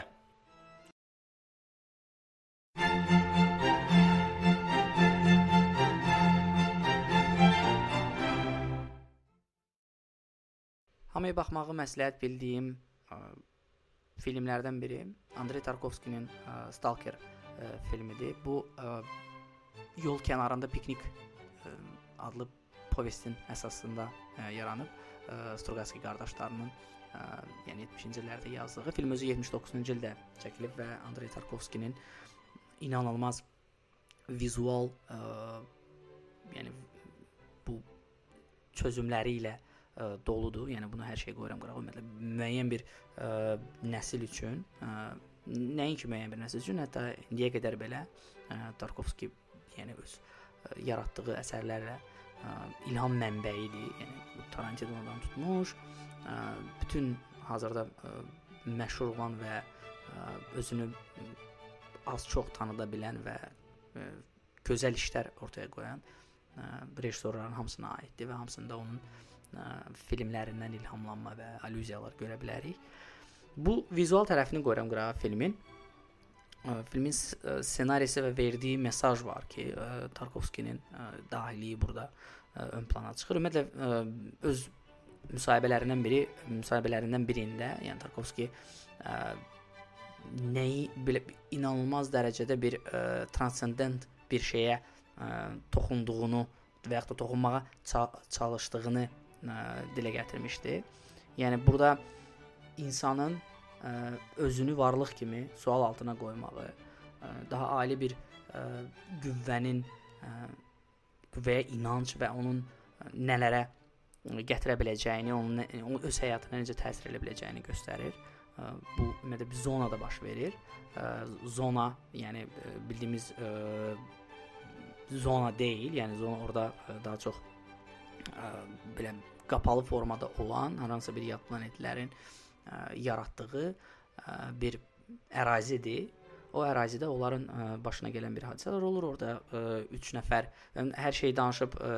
Hamıya baxmağı məsləhət bildiyim ə, filmlərdən biri Andrey Tarkovskinin ə, Stalker ə, filmidir. Bu ə, yol kənarında piknik ə, adlı povestin əsasında ə, yaranıb. Ə, Strugatski qardaşlarının ə, yəni 70-ci illərdə yazdığı film özü 79-cu ildə çəkilib və Andrey Tarkovskinin inanılmaz vizual ə, yəni bu çözümləri ilə ə, doludur. Yəni bunu hər şey qoyuram qırağa. Ümumiyyətlə müəyyən bir ə, nəsil üçün, ə, nəinki müəyyən bir nəsil üçün, hətta indiyə qədər belə ə, Tarkovski yəni öz ə, yaratdığı əsərlərlə ə, ilham mənbəyidir. Yəni bu Tarantinodan tutmuş, ə, bütün hazırda ə, məşhur olan və ə, özünü az-çox tanıda bilən və ə, gözəl işlər ortaya qoyan ə, rejissorların hamısına aiddir və hamısında onun ə, filmlərindən ilhamlanma və allüziyalar görə bilərik. Bu vizual tərəfini qoyuram qırağa filmin. Filmin ssenarisi və verdiyi mesaj var ki, ə, Tarkovskinin ə, dahiliyi burada ön plana çıxır. Ümumiyyətlə öz müsahibələrindən biri, müsahibələrindən birində, yəni Tarkovski nəyi belə inanılmaz dərəcədə bir transcendent bir şeyə toxunduğunu və yaxud da toxunmağa çalışdığını dilə gətirmişdi. Yəni burada insanın ə, özünü varlıq kimi sual altına qoymağı, ə, daha ali bir ə, qüvvənin ə, qüvvəyə inanc və onun nələrə gətirə biləcəyini, onun, onun öz həyatına necə təsir edə biləcəyini göstərir. Ə, bu ümumiyyətlə bir zonada baş verir. Ə, zona, yəni bildiyimiz ə, zona deyil, yəni zona orada daha çox ə, belə qapalı formada olan hər hansı bir yad planetlərin ə, yaratdığı bir ərazidir. O ərazidə onların ə, başına gələn bir hadisələr olur. Orada 3 nəfər hər şeyi danışıb ə,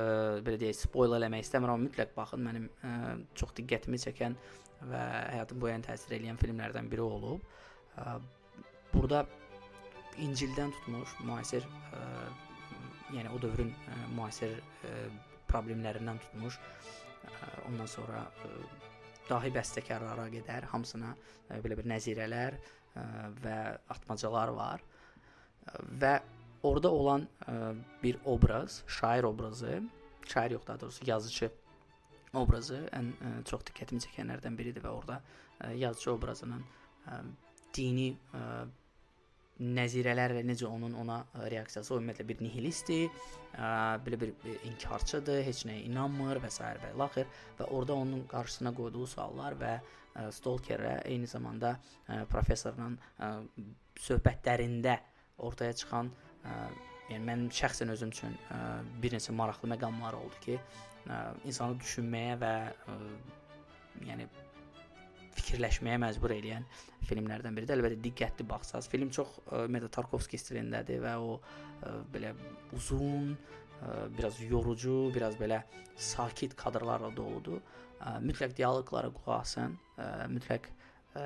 belə deyək, spoiler eləmək istəmirəm, amma mütləq baxın. Mənim ə, çox diqqətimi çəkən və həyatım boyu təsir edən filmlərdən biri olub. Ə, burada İncildən tutmuş müasir ə, yəni o dövrün ə, müasir ə, problemlərindən tutmuş ə, ondan sonra ə, dahi bəstəkarlara qədər hamısına ə, belə bir nəzirələr ə, və atmacalar var. Və orada olan ə, bir obraz, şair obrazı, şair yox daha doğrusu yazıcı obrazı ən çox diqqətimi çəkənlərdən biridir və orada yazıcı obrazının dini nəzirələr necə onun ona reaksiyası o ümumiyyətlə bir nihilistdir, belə bir inkarçıdır, heç nəyə inanmır və s. və ilaxır və orada onun qarşısına qoyduğu suallar və Stalkerə eyni zamanda professorla söhbətlərində ortaya çıxan yəni mənim şəxsən özüm üçün bir neçə maraqlı məqamlar oldu ki, insanı düşünməyə və yəni fikirləşməyə məcbur edən filmlərdən biridir. Əlbəttə diqqətli baxsaz, film çox ümumiyyətlə Tarkovski stilindədir və o ə, belə uzun, ə, biraz yorucu, biraz belə sakit kadrlarla doludur. Ə, mütləq dialoqlara qulaq asın, ə, mütləq ə,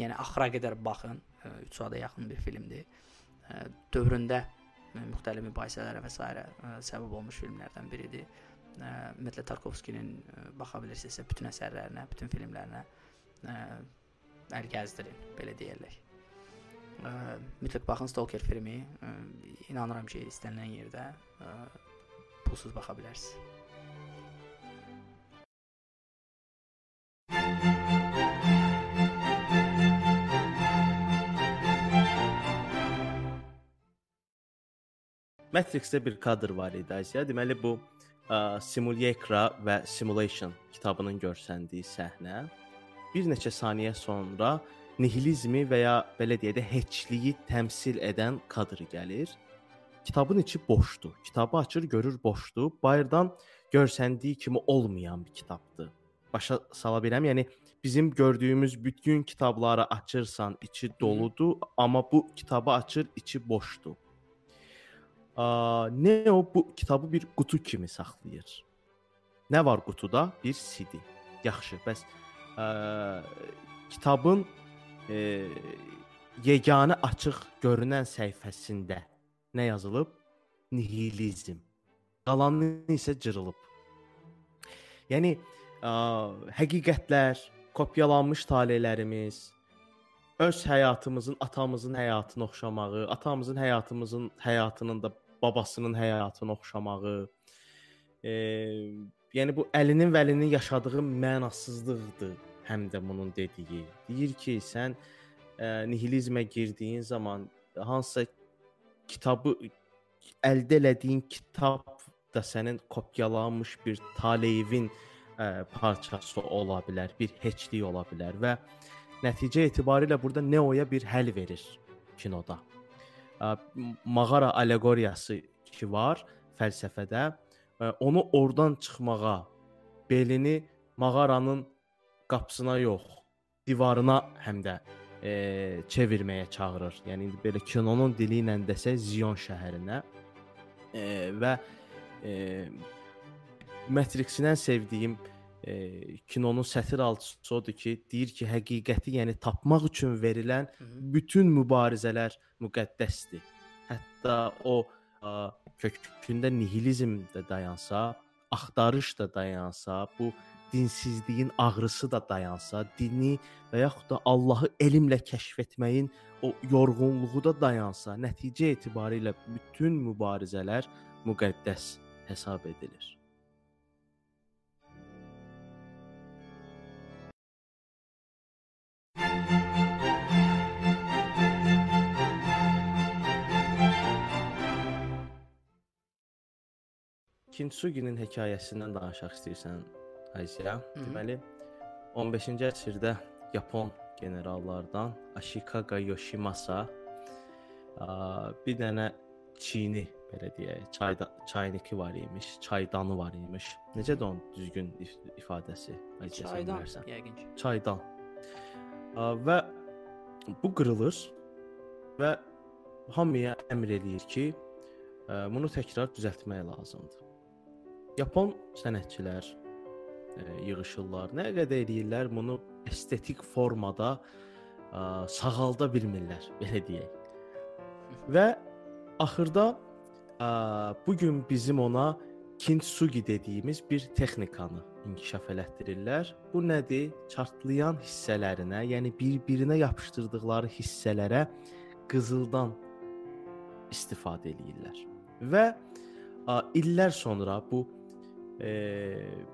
yəni axıra qədər baxın. 3 saata yaxın bir filmdir. Ə, dövründə müxtəlif mübahisələrə və s. Ə, səbəb olmuş filmlərdən biridir ə, ümumiyyətlə Tarkovskinin ə, baxa bilirsinizsə bütün əsərlərinə, bütün filmlərinə ə, əl gəzdirin, belə deyirlər. Ə, mütləq baxın Stalker filmi. Ə, inanıram ki, istənilən yerdə ə, pulsuz baxa bilərsiniz. Matrix-də bir kadr var idi Asiya. Deməli bu ə, Simulacra və Simulation kitabının görsəndiyi səhnə bir neçə saniyə sonra nihilizmi və ya belə deyək də heçliyi təmsil edən kadr gəlir. Kitabın içi boşdur. Kitabı açır, görür boşdur. Bayırdan görsəndiyi kimi olmayan bir kitabdır. Başa sala bilirəm. Yəni bizim gördüyümüz bütün kitabları açırsan, içi doludur, amma bu kitabı açır, içi boşdur. Nə o bu kitabı bir qutu kimi saxlayır. Nə var qutuda? Bir CD. Yaxşı, bəs ə, kitabın ə, yeganə açıq görünən səhifəsində nə yazılıb? Nihilizm. Qalanı isə cırılıb. Yəni ə, həqiqətlər, kopyalanmış talelərimiz, öz həyatımızın atamızın həyatına oxşamağı, atamızın həyatımızın həyatının da babasının həyatına oxşamağı, e, yəni bu əlinin vəlinin yaşadığı mənasızlıqdır həm də bunun dediyi. Deyir ki, sən ə, nihilizmə girdiyin zaman hansısa kitabı əldə elədiyin kitab da sənin kopyalanmış bir Taleyevin ə, parçası ola bilər, bir heçlik ola bilər və nəticə etibarilə burada Neoya bir həll verir kinoda. Mağara allegoriyası ki var fəlsəfədə, onu oradan çıxmağa, belini mağaranın qapısına yox, divarına həm də e, çevirməyə çağırır. Yəni indi belə kinonun dili ilə desə Zion şəhərinə e, və e, Matrix-dən sevdiyim e, kinonun sətir alçısı odur ki, deyir ki, həqiqəti, yəni tapmaq üçün verilən bütün mübarizələr müqəddəsdir. Hətta o ə, kökündə nihilizm də dayansa, axtarış da dayansa, bu dinsizliyin ağrısı da dayansa, dini və yaxud da Allahı elmlə kəşf etməyin o yorğunluğu da dayansa, nəticə etibarilə bütün mübarizələr müqəddəs hesab edilir. Kintsugi'nin hekayəsindən danışaq istəyirsən, Asiya. Deməli 15-ci əsrdə Yapon generallardan Ashikaga Yoshimasa bir dənə Çini belə deyək, çayda çayniki var imiş, çaydanı var imiş. Necədir onun düzgün if ifadəsi? Çaydan, yəqin ki. Çaydan. Və bu qırılır və hamıya əmr eləyir ki, bunu təkrar düzəltmək lazımdır. Yapon sənətçilər ə, yığılırlar. Nə qədər eləyirlər bunu estetik formada ə, sağalda bilmirlər, belə deyək. Və axırda ə, bu gün bizim ona kintsugi dediyimiz bir texnikanı inkişaf elətdirirlər. Bu nədir? Çartlayan hissələrinə, yəni bir-birinə yapışdırdıqları hissələrə qızıldan istifadə eləyirlər. Və ə, illər sonra bu e,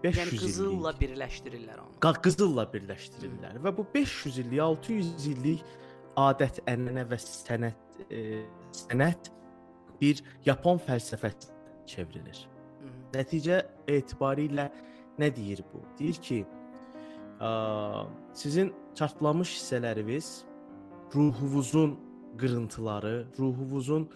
500 yəni qızılla illik, birləşdirirlər onu. Qızılla birləşdirirlər Hı. və bu 500 illik, 600 illik adət, ənənə və sənət e, sənət bir Yapon fəlsəfəsi çevrilir. Hı. Nəticə etibarilə nə deyir bu? Deyir ki, ə, sizin çartlamış hissələriniz ruhunuzun qırıntıları, ruhunuzun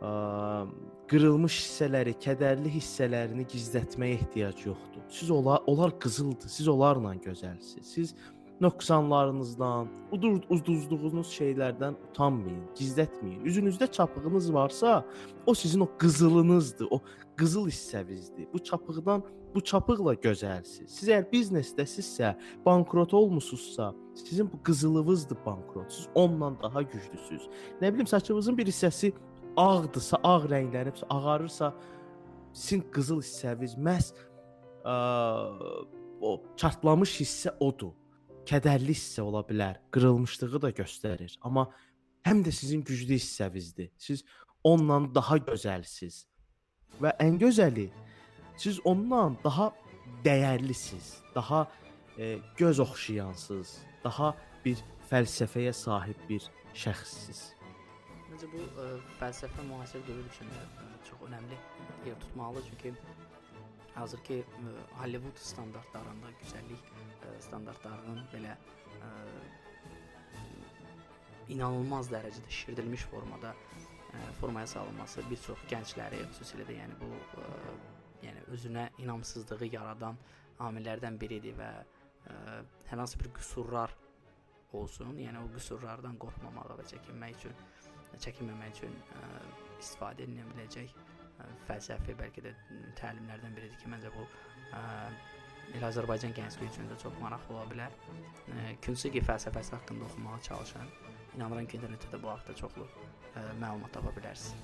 qırılmış hissələri, kədərli hissələrini gizlətməyə ehtiyac yoxdur. Siz olar, onlar qızıldır. Siz onlarla gözəlsiniz. Siz nöqsanlarınızdan, udur uzduzduğunuz şeylərdən utanmayın, gizlətməyin. Üzünüzdə çapığınız varsa, o sizin o qızılınızdır, o qızıl hissənizdir. Bu çapıqdan, bu çapıqla gözəlsiniz. Siz əgər biznesdəsinizsə, bankrot olmusunuzsa, sizin bu qızılınızdır bankrot. Siz onunla daha güclüsüz. Nə bilim, saçınızın bir hissəsi ağdırsa, ağ rənglənib ağarırsa, sizin qızıl hissəniz məhz ə, o çartlamış hissə odur. Kədərli hissə ola bilər, qırılmışlığı da göstərir, amma həm də sizin güclü hissənizdir. Siz onunla daha gözəlsiniz. Və ən gözəli siz ondan daha dəyərlisiniz, daha e, göz oxşayansınız, daha bir fəlsəfəyə sahib bir şəxssiniz. Məncə bu ə, e, fəlsəfə müasir dövr üçün ə, e, çox önəmli yer tutmalıdır çünki hazırki ə, e, Hollywood standartlarında gözəllik ə, standartlarının belə ə, inanılmaz dərəcədə şişirdilmiş formada ə, formaya salınması bir çox gəncləri, xüsusilə də yəni bu ə, yəni özünə inamsızlığı yaradan amillərdən biridir və ə, hər hansı bir qüsurlar olsun, yəni o qüsurlardan qorxmamağı və çəkinmək üçün çəkinməmək üçün ə, istifadə edilə biləcək ə, fəlsəfi bəlkə də təlimlərdən biridir ki, məncə bu ə, elə Azərbaycan gəncliyi üçün də çox maraqlı ola bilər. Künsugi fəlsəfəsi haqqında oxumağa çalışın. İnanıram ki, internetdə də bu haqda çoxlu məlumat tapa bilərsiniz.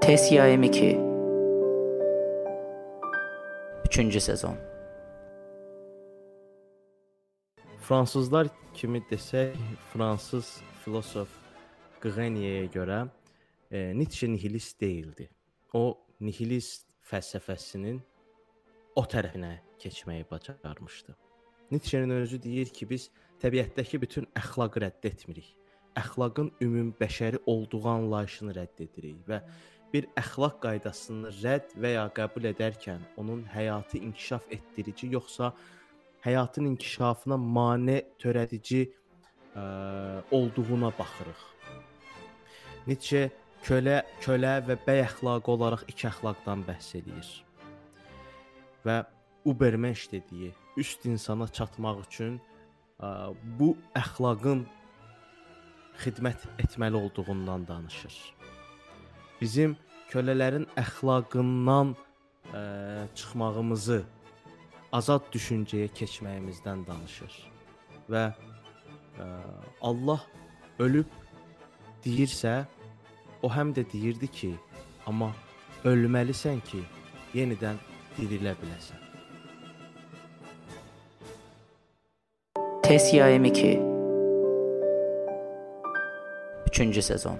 Test YM2 3-cü sezon. Fransızlar kimi desək, fransız filosof Grenier-yə görə e, Nietzsche nihilist deyildi. O nihilist fəlsəfəsinin o tərəfinə keçməyi bacarmışdı. Nietzsche-nin özü deyir ki, biz təbiətdəki bütün əxlaqı rədd etmirik. Əxlaqın ümum bəşəri olduğu anlayışını rədd edirik və bir əxlaq qaydasını rədd və ya qəbul edərkən onun həyatı inkişaf etdirici yoxsa həyatın inkişafına mane törədici olduğuna baxırıq. Nietzsche kölə, kölə və bəy əxlaqı olaraq iki əxlaqdan bəhs eləyir. Və Ubermensch dediyi üst insana çatmaq üçün ə, bu əxlaqın xidmət etməli olduğundan danışır. Bizim kölələrin əxlaqından ə, çıxmağımızı, azad düşüncəyə keçməyimizdən danışır. Və Allah ölüb deyirsə, o həm də deyirdi ki, amma ölməlisən ki, yenidən dirilə biləsən. Test yayım 2 3-cü sezon